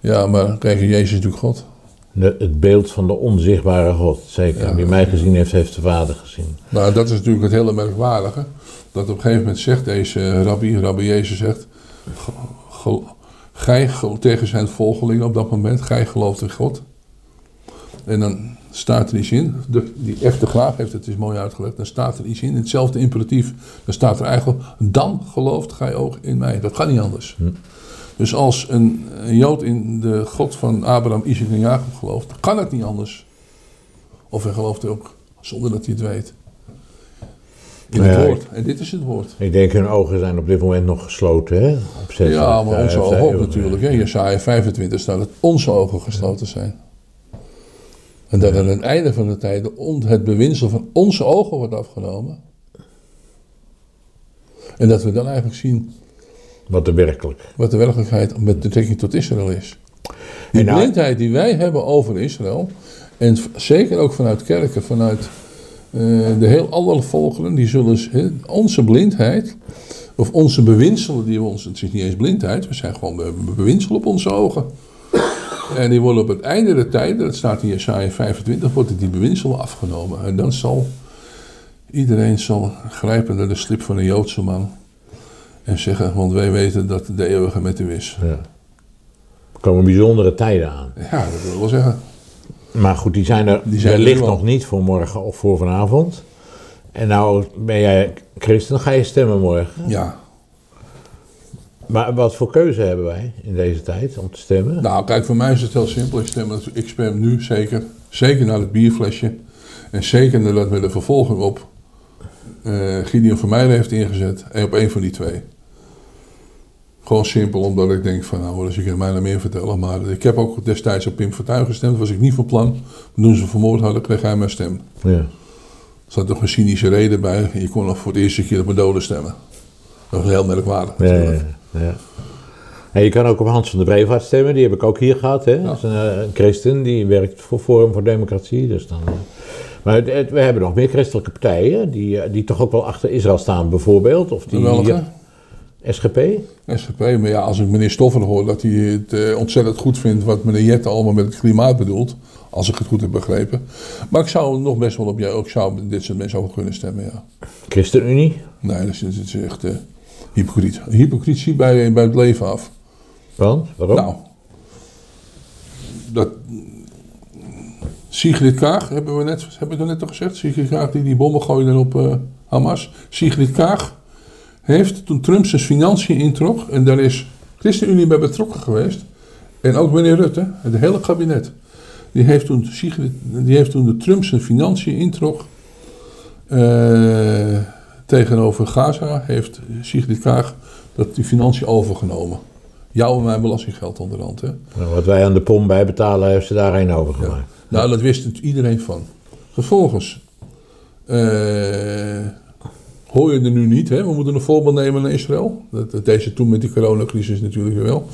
[SPEAKER 3] Ja, maar kijk, Jezus is natuurlijk God.
[SPEAKER 1] het beeld van de onzichtbare God, zeker. Wie mij gezien heeft, heeft de Vader gezien.
[SPEAKER 3] Nou, dat is natuurlijk het hele merkwaardige. Dat op een gegeven moment zegt deze rabbi, rabbi Jezus zegt... Gij tegen zijn volgelingen op dat moment, gij gelooft in God. En dan staat er iets in, de, die F de Graaf heeft het is mooi uitgelegd, dan staat er iets in, hetzelfde imperatief, dan staat er eigenlijk, dan gelooft gij ook in mij. Dat gaat niet anders. Hm. Dus als een, een, Jood in de God van Abraham, Isaac en Jacob gelooft, dan kan het niet anders. Of hij gelooft ook zonder dat hij het weet. In het woord. En dit is het woord.
[SPEAKER 1] Ik denk hun ogen zijn op dit moment nog gesloten. Hè? Op
[SPEAKER 3] ja, maar onze ogen ook natuurlijk. Hè? Jesaja 25 staat dat onze ogen gesloten zijn. En dat aan het einde van de tijd het bewinsel van onze ogen wordt afgenomen. En dat we dan eigenlijk zien.
[SPEAKER 1] Wat de, werkelijk.
[SPEAKER 3] wat de werkelijkheid met betrekking tot Israël is. Die nou- blindheid die wij hebben over Israël. En zeker ook vanuit kerken, vanuit uh, de heel andere volkeren, die zullen onze blindheid, of onze bewinselen, die we ons, het is niet eens blindheid, we zijn gewoon bewinselen op onze ogen. En die worden op het einde der tijden, dat staat in Jesaja 25, wordt die bewinselen afgenomen. En dan zal iedereen zal grijpen naar de slip van een Joodse man. En zeggen, want wij weten dat de eeuwige met u is. Ja.
[SPEAKER 1] Er komen bijzondere tijden aan.
[SPEAKER 3] Ja, dat wil ik wel zeggen.
[SPEAKER 1] Maar goed, die zijn er die zijn wellicht nog niet voor morgen of voor vanavond. En nou ben jij christen, ga je stemmen morgen.
[SPEAKER 3] Ja.
[SPEAKER 1] Maar wat voor keuze hebben wij in deze tijd om te stemmen?
[SPEAKER 3] Nou, kijk, voor mij is het heel simpel. Ik stem, ik stem nu zeker, zeker naar het bierflesje. En zeker nadat we de vervolging op uh, Gideon Vermeijden heeft ingezet. En op een van die twee. Gewoon simpel, omdat ik denk van, nou, als je kan mij nog meer vertellen. Maar ik heb ook destijds op Pim Fortuyn gestemd, was ik niet van plan. Toen ze vermoord hadden, kreeg hij mijn stem. Ja. Er zat toch een cynische reden bij. Je kon nog voor het eerste keer op mijn doden stemmen. Dat was heel merkwaardig
[SPEAKER 1] ja, ja, ja. En je kan ook op Hans van de Brevaart stemmen, die heb ik ook hier gehad. Hè? Dat is een, eh, een, christen, die werkt voor Forum voor Democratie. Dus dan, eh. maar we hebben nog meer christelijke partijen, die, eh, die toch ook wel achter Israël staan bijvoorbeeld. Of die,
[SPEAKER 3] Welke?
[SPEAKER 1] SGP?
[SPEAKER 3] SGP, maar ja, als ik meneer Stoffen hoor dat hij het eh, ontzettend goed vindt wat meneer Jette allemaal met het klimaat bedoelt, als ik het goed heb begrepen. Maar ik zou nog best wel op jou, ook zou dit soort mensen over kunnen stemmen, ja.
[SPEAKER 1] ChristenUnie?
[SPEAKER 3] Nee, dat is, dat is echt uh, hypocriet. Hypocrisie bij, bij het leven af.
[SPEAKER 1] Want? Waarom?
[SPEAKER 3] Nou, dat, Sigrid Kaag, hebben we net, hebben we net al gezegd. Sigrid Kaag die die bommen gooide op uh, Hamas. Sigrid Kaag heeft toen Trump zijn financiën introk, en daar is ChristenUnie bij betrokken geweest, en ook meneer Rutte, het hele kabinet, die heeft toen, die heeft toen de Trump zijn financiën introk uh, tegenover Gaza, heeft Sigrid Kaag dat die financiën overgenomen. Jouw en mijn belastinggeld onderhand. Hè?
[SPEAKER 1] Nou, wat wij aan de pom bijbetalen, heeft ze daarheen overgemaakt. Ja.
[SPEAKER 3] Nou, dat wist iedereen van. Vervolgens uh, hoor je er nu niet. Hè? We moeten een voorbeeld nemen naar Israël. Dat, deze toen met die coronacrisis natuurlijk wel.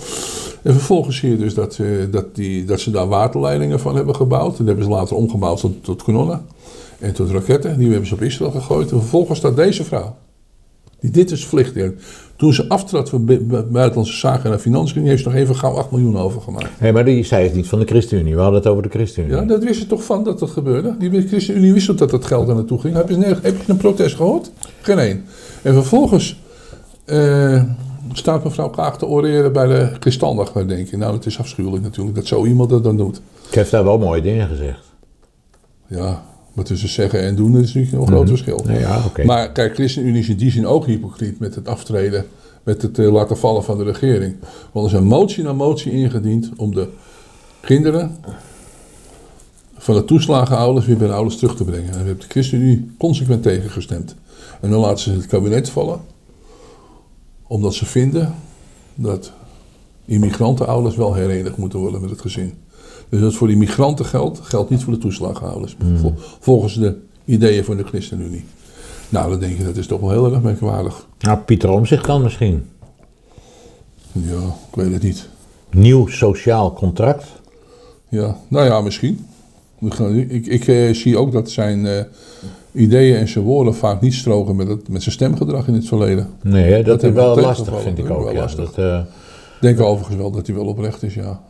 [SPEAKER 3] En vervolgens zie je dus dat, uh, dat, die, dat ze daar waterleidingen van hebben gebouwd. En dat hebben ze later omgebouwd tot, tot kanonnen en tot raketten. Die hebben ze op Israël gegooid. En vervolgens staat deze vrouw. Die dit is vliegt toen ze aftrad van Buitenlandse Zaken en Financiën, heeft ze nog even gauw 8 miljoen overgemaakt.
[SPEAKER 1] Nee, maar die zei het niet van de ChristenUnie. We hadden het over de ChristenUnie.
[SPEAKER 3] Ja, dat wist ze toch van dat dat gebeurde. Die ChristenUnie wist dat dat geld daar naartoe ging. Heb je, heb je een protest gehoord? Geen één. En vervolgens uh, staat mevrouw Kaag te oreren bij de Kristaldag. Dan denk je, nou, het is afschuwelijk natuurlijk dat zo iemand dat dan doet.
[SPEAKER 1] Ik heb daar wel mooie dingen gezegd.
[SPEAKER 3] Ja, maar tussen zeggen en doen is natuurlijk een groot mhm. verschil.
[SPEAKER 1] ja,
[SPEAKER 3] Maar kijk, ChristenUnie is in die zin ook hypocriet met het aftreden, met het uh, laten vallen van de regering. Want er is een motie na motie ingediend om de kinderen van de toeslagenouders weer bij de ouders terug te brengen. En daar heeft de ChristenUnie consequent tegen gestemd. En dan laten ze het kabinet vallen, omdat ze vinden dat immigrantenouders wel herenigd moeten worden met het gezin. Dus dat voor die migranten geldt, geldt niet voor de toeslaghouders. Hmm. Volgens de ideeën van de ChristenUnie. Nou, dan denk je, dat is toch wel heel erg merkwaardig.
[SPEAKER 1] Nou, Pieter Omzicht dan misschien.
[SPEAKER 3] Ja, ik weet het niet.
[SPEAKER 1] Nieuw sociaal contract?
[SPEAKER 3] Ja, nou ja, misschien. Ik, ik uh, zie ook dat zijn uh, ideeën en zijn woorden vaak niet stroken met, het, met zijn stemgedrag in het verleden.
[SPEAKER 1] Nee, dat, dat is wel lastig, vind ik ook. Ja, dat, uh...
[SPEAKER 3] denk overigens wel dat hij wel oprecht is, ja.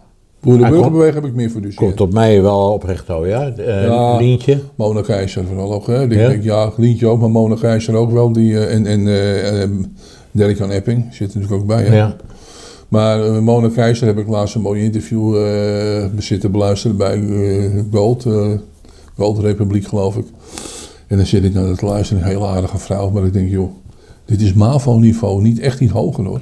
[SPEAKER 3] Boerenburgerbeweging heb ik meer voor dus.
[SPEAKER 1] Komt op mij wel oprecht hoor, ja? Uh, ja Lientje.
[SPEAKER 3] Mona Keizer vooral ook. Hè? Ik ja? denk, ja, Lientje ook, maar Mona Keizer ook wel. Die, uh, en en uh, Derek aan Epping zit er natuurlijk ook bij. Hè? Ja. Maar Mona Keizer heb ik laatst een mooi interview zitten beluisteren bij Gold. Gold Republiek geloof ik. En dan zit ik naar het luisteren, een hele aardige vrouw. Maar ik denk, joh, dit is MAVO-niveau, niet echt niet hoger hoor.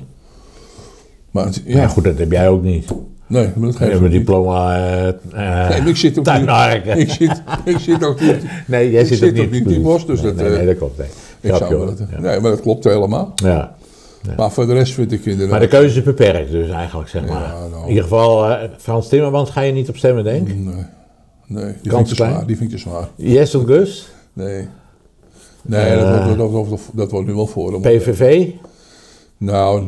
[SPEAKER 1] Maar ja. ja, goed, dat heb jij ook niet.
[SPEAKER 3] Nee, maar dat geeft
[SPEAKER 1] niet. mijn diploma. Uh,
[SPEAKER 3] nee, ik zit ook niet. Ik zit, ik zit ook niet.
[SPEAKER 1] Nee, jij zit,
[SPEAKER 3] zit
[SPEAKER 1] ook niet.
[SPEAKER 3] in bos, dus
[SPEAKER 1] nee,
[SPEAKER 3] dat.
[SPEAKER 1] Nee, nee, dat klopt. Nee.
[SPEAKER 3] Ik zou dat, ja. Nee, maar dat klopt helemaal.
[SPEAKER 1] Ja.
[SPEAKER 3] ja. Maar voor de rest vind ik inderdaad.
[SPEAKER 1] Maar de keuze is beperkt, dus eigenlijk zeg maar. Ja, nou. In ieder geval, uh, Frans Timmermans ga je niet op stemmen, denk ik?
[SPEAKER 3] Nee. Nee, die vind, ik zwaar, die vind ik te zwaar.
[SPEAKER 1] Yes of Gus?
[SPEAKER 3] Nee. Nee, uh, dat, wordt, dat, dat, dat, wordt nu wel voor.
[SPEAKER 1] PVV?
[SPEAKER 3] Nou,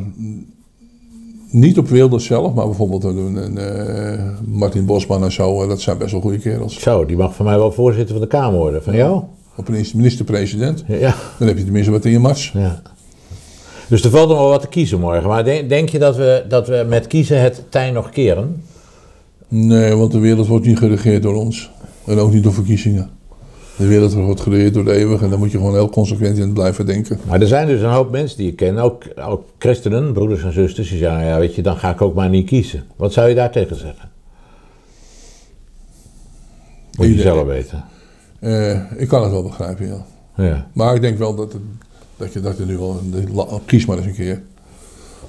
[SPEAKER 3] niet op Wilders zelf, maar bijvoorbeeld een, een, uh, Martin Bosman en zo. dat zijn best wel goede kerels.
[SPEAKER 1] Zo, die mag van mij wel voorzitter van de Kamer worden. Van jou?
[SPEAKER 3] Op een minister-president.
[SPEAKER 1] Ja.
[SPEAKER 3] Dan heb je tenminste wat in je mars.
[SPEAKER 1] Ja. Dus er valt nog wel wat te kiezen morgen. Maar denk, denk je dat we, dat we met kiezen het tij nog keren?
[SPEAKER 3] Nee, want de wereld wordt niet geregeerd door ons. En ook niet door verkiezingen. De wereld wordt geregeerd door de eeuwig en daar moet je gewoon heel consequent in blijven denken.
[SPEAKER 1] Maar er zijn dus een hoop mensen die je kent, ook, ook christenen, broeders en zusters, die zeggen, ja weet je, dan ga ik ook maar niet kiezen. Wat zou je daar tegen zeggen? Moet je zelf weten.
[SPEAKER 3] Uh, ik kan het wel begrijpen, ja.
[SPEAKER 1] ja.
[SPEAKER 3] Maar ik denk wel dat, het, dat je dat je nu wel, kies maar eens een keer.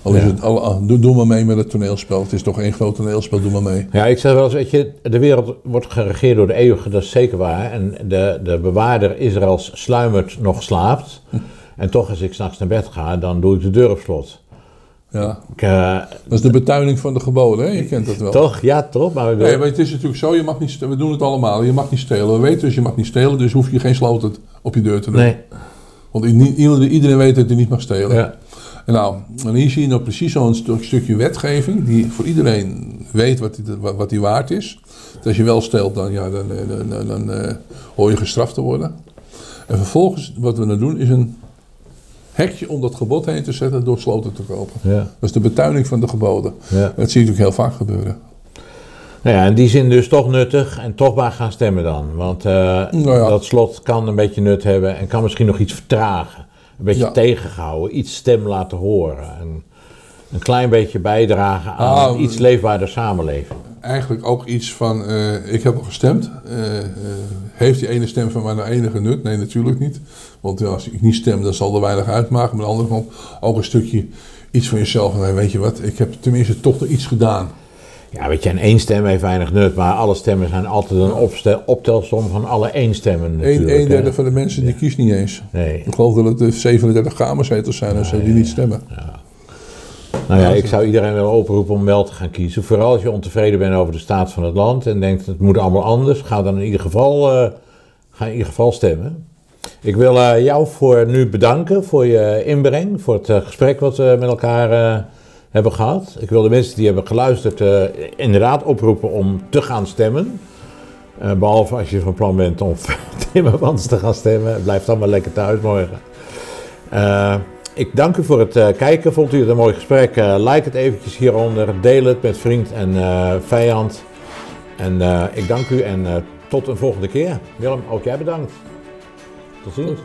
[SPEAKER 3] Al is het, al, doe, doe maar mee met het toneelspel. Het is toch één groot toneelspel, doe maar mee.
[SPEAKER 1] Ja, ik zeg wel eens, weet je, de wereld wordt geregeerd door de eeuwige, dat is zeker waar. En de, de bewaarder Israëls sluimert nog slaapt. En toch, als ik s'nachts naar bed ga, dan doe ik de deur op slot.
[SPEAKER 3] Ja. Ik, uh, dat is de betuining van de geboden, hè? je kent dat wel.
[SPEAKER 1] Toch, ja, toch. Maar,
[SPEAKER 3] nee, maar het is natuurlijk zo, je mag niet, we doen het allemaal, je mag niet stelen. We weten dus, je mag niet stelen, dus hoef je geen sloten op je deur te doen.
[SPEAKER 1] Nee.
[SPEAKER 3] Want iedereen weet dat je niet mag stelen. Ja. Nou, en hier zie je nou precies zo'n stukje wetgeving die voor iedereen weet wat die, wat die waard is. Dat als je wel stelt, dan, ja, dan, dan, dan, dan uh, hoor je gestraft te worden. En vervolgens, wat we dan doen, is een hekje om dat gebod heen te zetten door sloten te kopen.
[SPEAKER 1] Ja.
[SPEAKER 3] Dat is de betuining van de geboden.
[SPEAKER 1] Ja.
[SPEAKER 3] Dat zie je natuurlijk heel vaak gebeuren.
[SPEAKER 1] Nou ja, in die zin dus toch nuttig en toch maar gaan stemmen dan. Want uh, nou ja. dat slot kan een beetje nut hebben en kan misschien nog iets vertragen een beetje ja. tegengehouden, iets stem laten horen. En een klein beetje bijdragen aan ah, een iets leefbaarder samenleving.
[SPEAKER 3] eigenlijk ook iets van, eh, ik heb al gestemd. Eh, eh, heeft die ene stem van mij nou enige nut? Nee, natuurlijk niet. Want ja, als ik niet stem, dan zal er weinig uitmaken. Maar aan de andere kant ook een stukje iets van jezelf. En weet je wat, ik heb tenminste toch nog iets gedaan.
[SPEAKER 1] Ja, weet je, en één stem heeft weinig nut, maar alle stemmen zijn altijd een opstel, optelsom van alle één stemmen.
[SPEAKER 3] Een, een derde van de mensen die kiest niet eens.
[SPEAKER 1] Nee.
[SPEAKER 3] Ik geloof dat het de 37 kamerzetels zijn als ze die niet stemmen.
[SPEAKER 1] Ja. Nou ja, ik zou iedereen wel oproepen om wel te gaan kiezen. Vooral als je ontevreden bent over de staat van het land en denkt het moet allemaal anders, ga dan in ieder geval, uh, ga in ieder geval stemmen. Ik wil uh, jou voor nu bedanken voor je inbreng, voor het uh, gesprek wat we met elkaar hebben gehad. Ik wil de mensen die hebben geluisterd inderdaad oproepen om te gaan stemmen. behalve als je van plan bent om Timmermans te gaan stemmen. Blijf allemaal lekker thuis morgen. Ik dank u voor het kijken. Vond u het een mooi gesprek? Like het eventjes hieronder. Deel het met vriend en vijand. En ik dank u en tot een volgende keer. Willem, ook jij bedankt. Tot ziens.